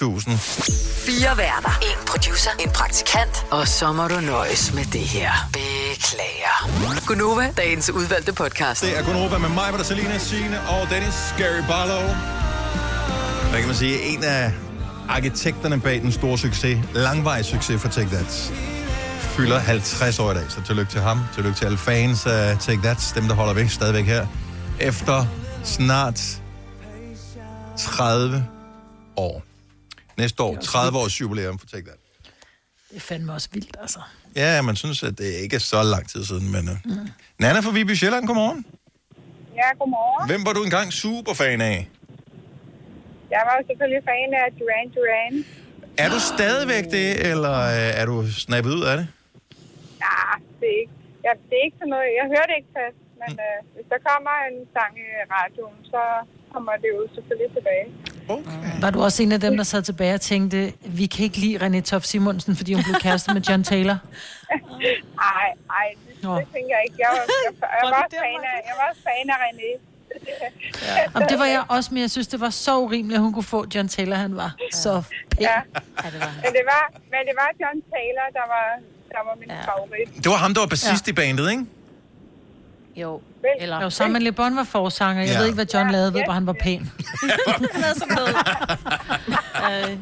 Tusind. Fire værter. En producer. En praktikant. Og så må du nøjes med det her. Beklager. Gunova, dagens udvalgte podcast. Det er Europa med mig, Selina, Signe og Dennis Gary Barlow. Hvad kan man sige? En af arkitekterne bag den store succes, langvej succes for Take That, fylder 50 år i dag. Så tillykke til ham. Tillykke til alle fans af Take That. Dem, der holder væk stadigvæk her. Efter snart 30 år. Næste år, 30 års jubilæum for Take That. Det er fandme også vildt, altså. Ja, man synes, at det ikke er så lang tid siden, men... Uh... Mm. Nana fra Viby Sjælland, godmorgen. Ja, godmorgen. Hvem var du engang superfan af? Jeg var jo selvfølgelig fan af Duran Duran. Er du stadigvæk det, eller øh, er du snappet ud af det? Nej, det er ikke, ja, det er ikke sådan noget. Jeg hører det ikke fast, men øh, hvis der kommer en sang i radioen, så kommer det jo selvfølgelig tilbage. Okay. Var du også en af dem, der sad tilbage og tænkte, vi kan ikke lide René Tof Simonsen, fordi hun blev kæreste med John Taylor? Ej, ej, det, det tænker jeg ikke. Jeg var, jeg, jeg, jeg var, fan af, jeg var fan af René. Jamen, det var jeg også, men jeg synes, det var så urimeligt, at hun kunne få John Taylor. Han var så pæn. Ja. Ja, det var. Men det var, men det var John Taylor, der var, der var min ja. favorit. Det var ham, der var bassist ja. i bandet, ikke? Jo. Eller... Jo, sammen med Le Bon var forsanger. Jeg Ja. ja. ved ikke, hvad John lavede, jeg ved bare, han var pæn. Han havde sådan noget. Øh,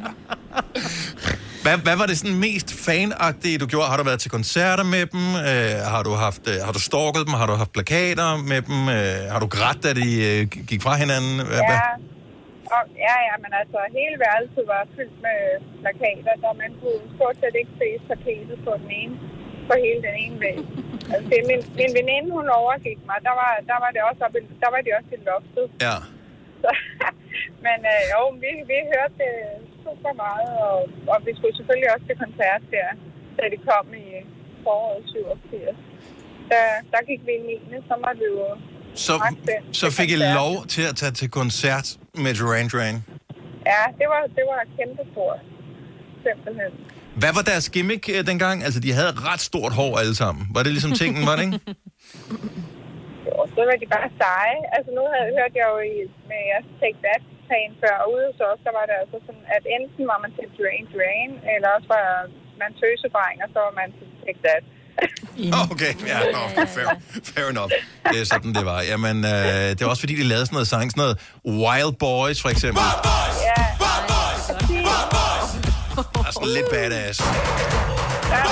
Hvad, hvad var det sådan mest fanagtige, du gjorde? Har du været til koncerter med dem? Øh, har, du haft, øh, har du stalket dem? Har du haft plakater med dem? Øh, har du grædt, da de øh, gik fra hinanden? Hvad, Ja, hvad? og, ja, ja, men altså, hele værelset var fyldt med plakater, så man kunne stort set ikke se tapetet på den ene, på hele den ene væg. Altså, det, min, min veninde, hun overgik mig, der var, der var det også oppe, i- der var de også i loftet. Ja. Så, men øh, jo, vi, vi hørte det super meget, og, og vi skulle selvfølgelig også til koncert der, da det kom i foråret 87. Der, der gik vi i 9. så var det jo Så, så fik I lov til at tage til koncert med Duran Duran. Ja, det var, det var kæmpe stort. Simpelthen. Hvad var deres gimmick øh, dengang? Altså, de havde ret stort hår alle sammen. Var det ligesom tingen, var det ikke? Jo, så var de bare seje. Altså nu havde, hørte jeg jo i, med jeres Take That plan før, og ude hos os, der var det altså sådan, at enten var man til Drain Drain, eller også var man tøsedreng, og så var man til Take That. Okay, ja, no, fair, fair enough. Det er sådan, det var. Jamen, øh, det var også fordi, de lavede sådan noget sang, sådan noget Wild Boys, for eksempel. Ja. Er sådan lidt badass. Og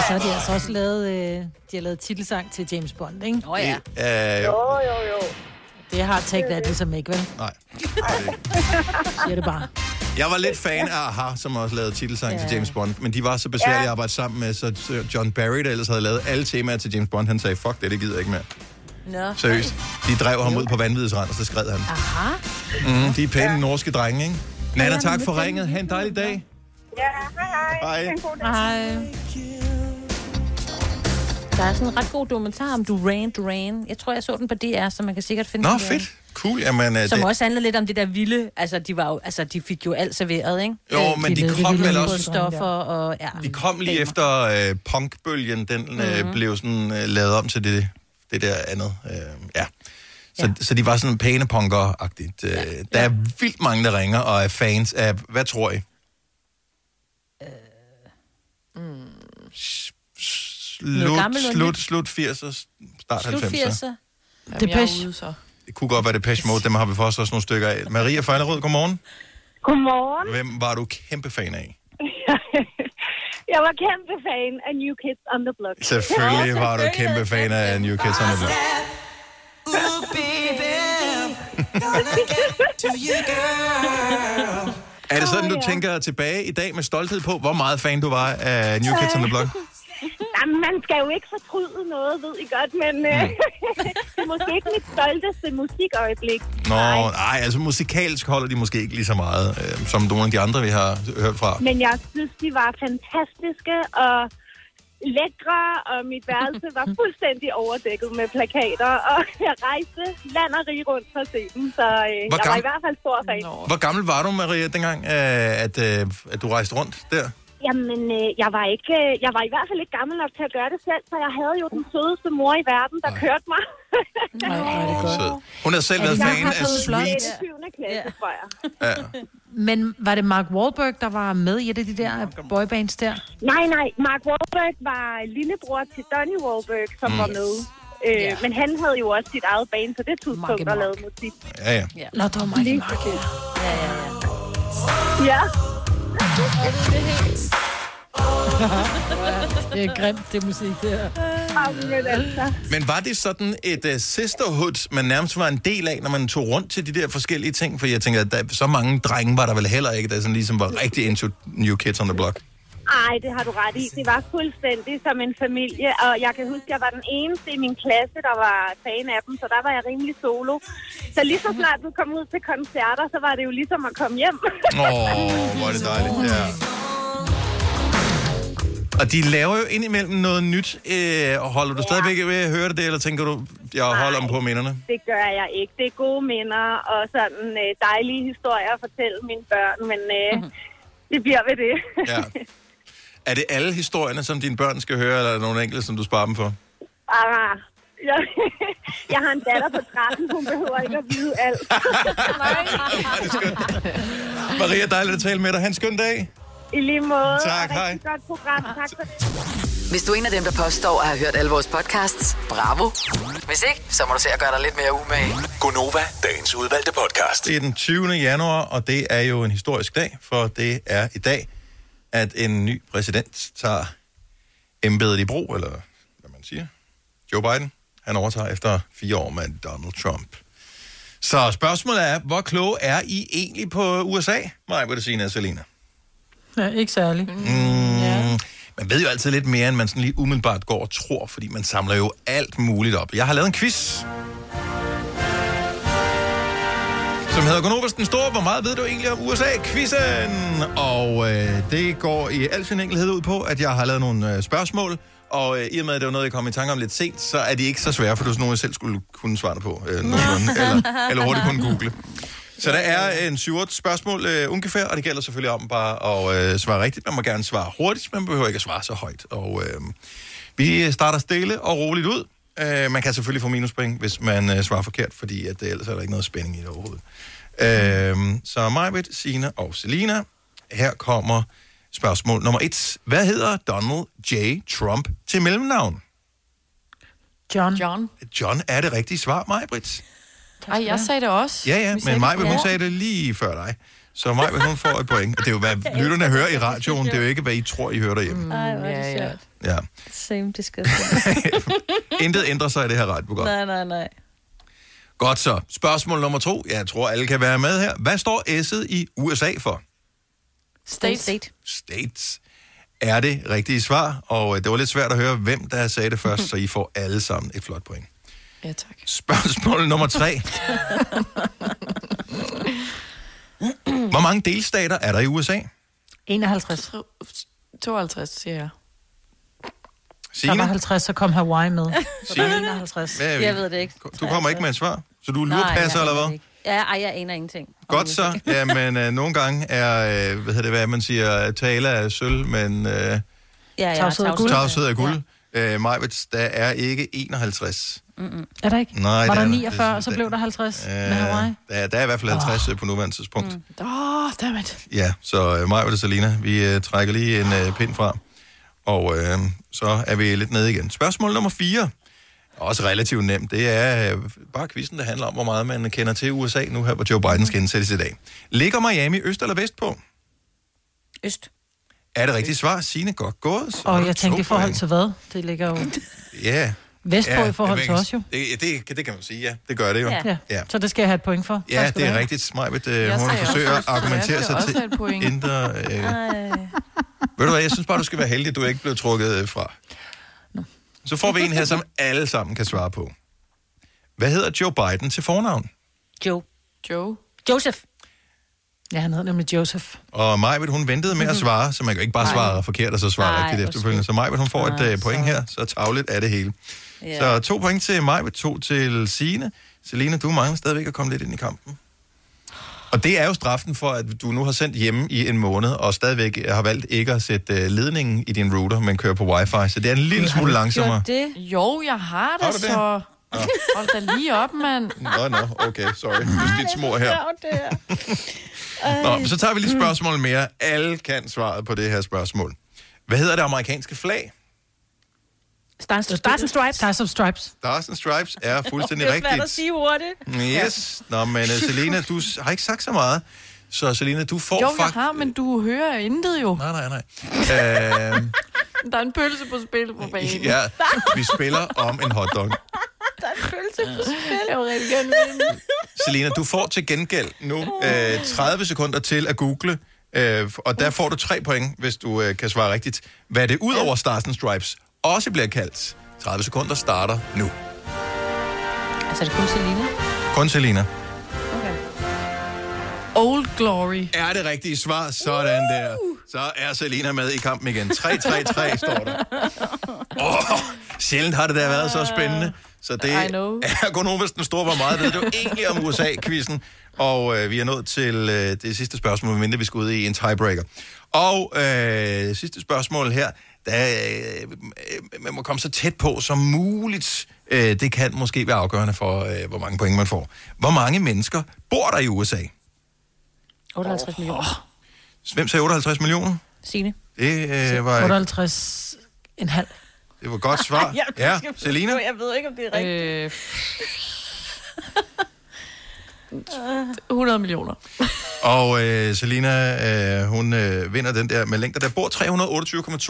så har de altså også lavet, øh, de har lavet titelsang til James Bond, ikke? Åh oh, ja. Øh, jo. Jo, jo, jo. Det har Take That ligesom ikke, vel? Nej. Siger det bare. Jeg var lidt fan af AHA, som også lavede titelsang ja. til James Bond, men de var så besværlige Ja. at arbejde sammen med, så John Barry, der ellers havde lavet alle temaer til James Bond, han sagde, fuck det, det gider jeg ikke mere. Nå. Seriøst. De drev ham ud på vanvidets rand, og så skred han. Aha. Mm, de er pæne norske drenge, ikke? Nana, tak for ringet. Ha' en dejlig dag. Ja, hej hej. Hej. Hej. Der er sådan en ret god dokumentar om Duran Duran. Jeg tror, jeg så den på DR, så man kan sikkert finde Nå, den der. fedt. Cool, jamen... øh, Som det, også handlede lidt om det der vilde. Altså, de, var jo, altså, de fik jo alt serveret, ikke? Jo, Øh, men de lavede kom vel også... stoffer og... Ja. De kom lige efter øh, punkbølgen, den Mhm. øh, blev sådan øh, lavet om til det, det der andet. Øh, ja. Så, ja. så de var sådan pæne punker-agtigt. Øh, der er vildt mange, der ringer og er fans af... Hvad tror I? Noget Slut, slut, slut 80'er, start Slut 90'er. 80'er. Jamen, Depeche. er. Det kunne godt være Depeche Mode, dem har vi for os også nogle stykker af. Maria Fejlerød, godmorgen. Godmorgen. Hvem var du kæmpe fan af? Jeg var kæmpe fan af New Kids on the Block. Selvfølgelig var du kæmpe fan af New Kids on the Block. Er det sådan, du tænker tilbage i dag med stolthed på, hvor meget fan du var af New Kids on the Block? Jamen, man skal jo ikke fortryde noget, ved I godt, men øh, det er måske ikke mit stolteste musikøjeblik. Nå, nej, altså musikalsk holder de måske ikke lige så meget, øh, som nogle af de andre, vi har hørt fra. Men jeg synes, de var fantastiske og lækre, og mit værelse var fuldstændig overdækket med plakater, og jeg rejste land og rige rundt for at se dem, så øh, jeg var i hvert fald stor fan. Hvor gammel var du, Maria, dengang, øh, at, øh, at du rejste rundt der? Jamen, øh, jeg var ikke, øh, jeg var i hvert fald ikke gammel nok til at gøre det selv, så jeg havde jo den sødeste mor i verden, der kørte mig. Åh, sød. Hun havde selv været fan har af Sweet. Det er 7. klasse, tror jeg. Ja. Men var det Mark Wahlberg, der var med i et af de der boybands der? Nej, nej. Mark Wahlberg var lillebror til Donny Wahlberg, som Mm. var med. Øh, Men han havde jo også sit eget band på det tidspunkt, der lavede musik. Ja, ja. Ja. Nå, det var Mark. Ja, ja, ja. Ja det er grimt, det musik der. Men var det sådan et uh, sisterhood, man nærmest var en del af, når man tog rundt til de der forskellige ting? For jeg tænker, at der, så mange drenge var der vel heller ikke, der sådan ligesom var rigtig into New Kids on the Block. Ej, det har du ret i. Det var fuldstændig som en familie, og jeg kan huske, at jeg var den eneste i min klasse, der var fan af dem, så der var jeg rimelig solo. Så lige så snart du kom ud til koncerter, så var det jo ligesom at komme hjem. Åh, oh, hvor er det dejligt. Ja. Og de laver jo indimellem noget nyt. Øh, og holder du stadigvæk ved at høre det, eller tænker du, jeg holder dem på minderne? Det gør jeg ikke. Det er gode minder og sådan øh, dejlige historier at fortælle mine børn, men øh, det bliver ved det. Ja. Er det alle historierne, som dine børn skal høre, eller er der nogle enkelte, som du sparer dem for? ah, jeg, jeg har en datter på 13, hun behøver ikke at vide alt. Maria, dejligt at tale med dig. Ha' en skøn dag. I lige måde. Tak, og hej. godt program. Tak for Hvis du er en af dem, der påstår at have hørt alle vores podcasts, bravo. Hvis ikke, så må du se at gøre dig lidt mere umage. Gonova, dagens udvalgte podcast. Det er den 20. januar, og det er jo en historisk dag, for det er i dag, at en ny præsident tager embedet i brug, eller hvad man siger. Joe Biden, han overtager efter fire år med Donald Trump. Så spørgsmålet er, hvor kloge er I egentlig på USA, Maja Bertesina og Selina? Ja, ikke særlig. Mm. Mm, man ved jo altid lidt mere, end man sådan lige umiddelbart går og tror, fordi man samler jo alt muligt op. Jeg har lavet en quiz, som hedder Gonovas den Store. Hvor meget ved du egentlig om USA-quizzen? Og øh, det går i al sin enkelhed ud på, at jeg har lavet nogle øh, spørgsmål, og øh, i og med, at det var noget, jeg kom i tanke om lidt sent, så er de ikke så svære, for det er sådan nogle, jeg selv skulle kunne svare på, øh, nogenlunde, eller, eller hurtigt kunne google. Så der er en 7 spørgsmål øh, ungefær, og det gælder selvfølgelig om bare at øh, svare rigtigt. Man må gerne svare hurtigt, men man behøver ikke at svare så højt. Og øh, vi starter stille og roligt ud. Øh, man kan selvfølgelig få minuspoint, hvis man øh, svarer forkert, fordi at, øh, ellers er der ikke noget spænding i det overhovedet. Øh, så Majbet, Sina og Selina. Her kommer spørgsmål nummer et. Hvad hedder Donald J. Trump til mellemnavn? John. John. John er det rigtige svar, Majbrit. Ej, jeg sagde det også. Ja, ja, men Majbrit, hun sagde det lige før dig. Så Majbrit, hun får et point. Og det er jo, hvad lytterne hører i radioen. Det er jo ikke, hvad I tror, I hører derhjemme. Mm, Ej, hvor er det sjovt. Ja. Same discussion. Intet ændrer sig i det her radioprogram. nej, nej, nej. Godt så. Spørgsmål nummer to. Jeg tror, alle kan være med her. Hvad står S'et i USA for? State. State. States er det rigtige svar, og øh, det var lidt svært at høre, hvem der sagde det først, så I får alle sammen et flot point. Ja, tak. Spørgsmål nummer tre. Hvor mange delstater er der i USA? 51. 52, siger jeg. Der Signe? var 50, så kom Hawaii med. Der er Signe? 51. Hvad er vi? Jeg ved det ikke. Du kommer ikke med et svar, så du er jeg eller hvad? ikke. Ja, ej, jeg aner ingenting. Godt så. Jamen, øh, nogle gange er, øh, hvad hedder det, hvad man siger, tale af sølv, men øh, Ja, ja, Tavshed er guld. tavshed er guld. Ja. Øh, Majvits, der er ikke 51. Mm-mm. Er der ikke? Nej, var det der er 49, og så Det- blev der 50 Øh, med Hawaii? der, er- der er i hvert fald 50 oh. på nuværende tidspunkt. Mm. Åh, oh, dammit. Ja, så øh, Majvits og Selina, vi øh, trækker lige en øh, pind fra, og øh, så er vi lidt nede igen. Spørgsmål nummer 4. Også relativt nemt. Det er øh, bare quizzen, der handler om, hvor meget man kender til USA nu her, hvor Joe Biden skal indsættes i dag. Ligger Miami øst eller vest på? Øst. Er det rigtigt svar? Signe, godt gået. Og jeg tænkte i forhold til hvad? Det ligger jo Ja. Vestpå i forhold til os jo. Det, det, det kan man sige, ja. Det gør det jo. Ja. ja. Så det skal jeg have et point for. Ja, det er rigtigt. Majbet, øh, hun forsøger at argumentere sig til indre... Øh, ved du hvad, jeg synes bare, du skal være heldig, at du ikke blev trukket øh, fra. Så får vi en her, som alle sammen kan svare på. Hvad hedder Joe Biden til fornavn? Joe. Joe. Joseph. Ja, han hedder nemlig Joseph. Og Majbet, hun ventede med at svare, så man kan jo ikke bare Nej. svare forkert og så svare Nej, rigtigt efterfølgende. Så Majbet, hun får et Nej, øh, point her, så tavligt er det hele. Ja. Så to point til Majbet, to til Signe. Selina, du mangler stadigvæk at komme lidt ind i kampen. Og det er jo straffen for, at du nu har sendt hjemme i en måned, og stadigvæk har valgt ikke at sætte øh, ledningen i din router, men kører på wifi. Så det er en lille smule langsommere. det? Jo, jeg har det, Har du det? så... Hold da lige op, mand. Nå, nå, okay, sorry. Justitsmor her. Nå, så tager vi lige et spørgsmål mere. Alle kan svaret på det her spørgsmål. Hvad hedder det amerikanske flag? Stars, Stars and Stripes. Stars and Stripes. Stars and Stripes er fuldstændig det er svært at rigtigt. sige hurtigt. Yes. Nå, men uh, Selena, du har ikke sagt så meget. Så Selena, du får Jo, jeg faktisk... har, men du hører intet jo. Nej, nej, nej. Øh, Der er en pølse på spil på banen. ja, vi spiller om en hotdog. Der er en pølse på spil. Jeg vil rigtig gerne vinde. Selena, du får til gengæld nu øh, 30 sekunder til at google, øh, og der får du tre point, hvis du øh, kan svare rigtigt. Hvad det ud over Stars and Stripes også bliver kaldt. 30 sekunder starter nu. Altså, er det kun Selina? Kun Selena. Old Glory. Er det rigtige svar? Sådan der. Så er Selena med i kampen igen. 3-3-3 står der. Oh, sjældent har det da været så spændende. Så det er Gonovas den store, hvor meget ved du egentlig om USA-quizzen. Og øh, vi er nået til øh, det sidste spørgsmål, mindre vi skal ud i en tiebreaker. Og øh, sidste spørgsmål her, der, øh, man må komme så tæt på som muligt. Øh, det kan måske være afgørende for, øh, hvor mange point man får. Hvor mange mennesker bor der i USA? 58 millioner. Hvem sagde 58 millioner? Signe. Det øh, var, 58 en halv. det var et godt svar. Ja, Selina? Jeg ved ikke, om det er rigtigt. Øh, 100 millioner. Og øh, Selina, øh, hun øh, vinder den der med længder. Der bor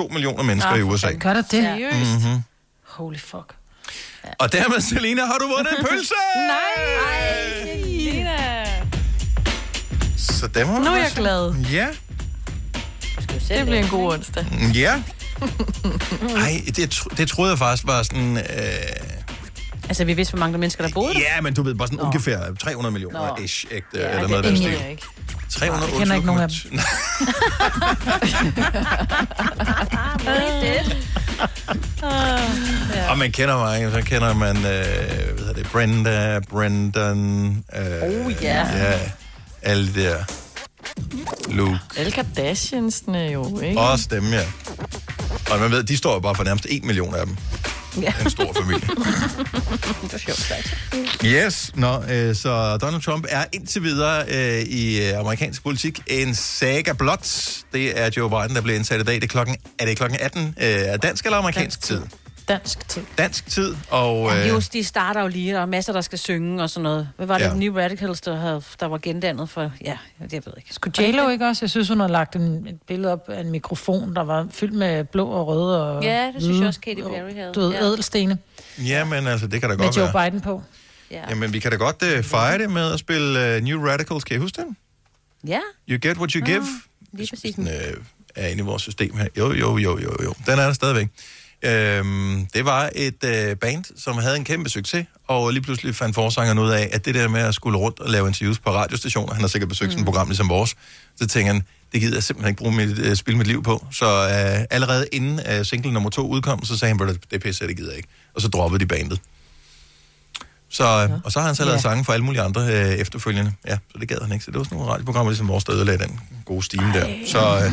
328,2 millioner mennesker Ah, i USA. Gør der det? Seriøst? Mm-hmm. Holy fuck. Og dermed, Selina, har du vundet en pølse! Nej, Selina. Så det må Nu er jeg glad. Ja. Det bliver en god onsdag. Ja. Ej, det, tro- det troede jeg faktisk var sådan... Øh, Altså, vi vidste, hvor mange der mennesker, der boede der. ja, men du ved, bare sådan Nå. ungefær 300 millioner Nå. ish, ægte, Ja, eller det noget af den ingen stil. jeg ikke. 300 Jeg kender ikke nogen af dem. Og man kender mange, så kender man, øh, hvad hedder det, Brenda, Brendan, øh, Oh, ja. ja. Alle de der. Luke. Alle Kardashiansene jo, ikke? Også dem, ja. Og man ved, de står jo bare for nærmest 1 million af dem. Ja. En stor familie. det sjovt. Yes, Nå, øh, så Donald Trump er indtil videre øh, i øh, amerikansk politik en saga blot. Det er Joe Biden, der bliver indsat i dag. Det er, klokken, er det klokken 18 øh, dansk eller amerikansk Dansk tid? Dansk tid. Dansk tid, og... Ja, Øh, just, de starter jo lige, og der er masser, der skal synge og sådan noget. Hvad var det, Ja. New Radicals, der, havde, der var gendannet for... Ja, jeg ved ikke. Skulle J-Lo ikke også? Jeg synes, hun har lagt en, et billede op af en mikrofon, der var fyldt med blå og røde og Ja, det synes jeg også, Katy Perry havde. Du ved, Ja. ædelstene ja, men altså, det kan da med godt Joe være. Biden på. Ja. Jamen, vi kan da godt øh, fejre det med at spille øh, New Radicals. Kan I huske den? Ja, You get what you give. lige præcis. Den øh, er inde i vores system her. Jo, jo, jo, jo, jo. Den er der stadigvæk. Øhm, det var et øh, band, som havde en kæmpe succes, og lige pludselig fandt forsangeren ud af, at det der med at skulle rundt og lave interviews på radiostationer, han har sikkert besøgt mm. sådan et program ligesom vores, så tænker han, det gider jeg simpelthen ikke bruge mit, øh, spille mit liv på. Så øh, allerede inden øh, single nummer to udkom, så sagde han, "Bror, det er pisse, det gider jeg ikke. Og så droppede de bandet. Så, øh, og så har han så lavet Ja. sange for alle mulige andre øh, efterfølgende. Ja, så det gad han ikke. Så det var sådan nogle radioprogrammer, ligesom vores, der ødelagde den gode stime der. Så øh,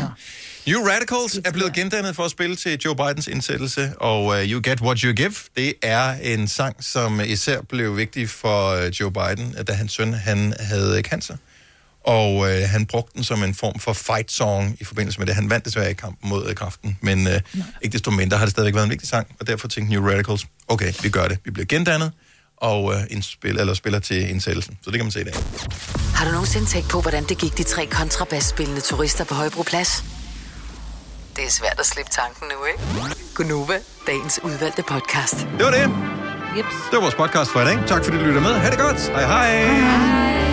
New Radicals er blevet gendannet for at spille til Joe Bidens indsættelse, og uh, You Get What You Give, det er en sang, som især blev vigtig for uh, Joe Biden, da hans søn han havde cancer. Og uh, han brugte den som en form for fight song i forbindelse med det. Han vandt desværre i kampen mod uh, kræften, men uh, ikke desto mindre har det stadigvæk været en vigtig sang, og derfor tænkte New Radicals, okay, vi gør det. Vi bliver gendannet, og uh, indspil, eller spiller til indsættelsen. Så det kan man se i dag. Har du nogensinde tænkt på, hvordan det gik de tre kontrabasspillende turister på Højbroplads? Det er svært at slippe tanken nu, ikke? Gunova, dagens udvalgte podcast. Det var det. Yep. Det var vores podcast for i dag. Tak fordi du lytter med. Ha' det godt. Hej hej. hej.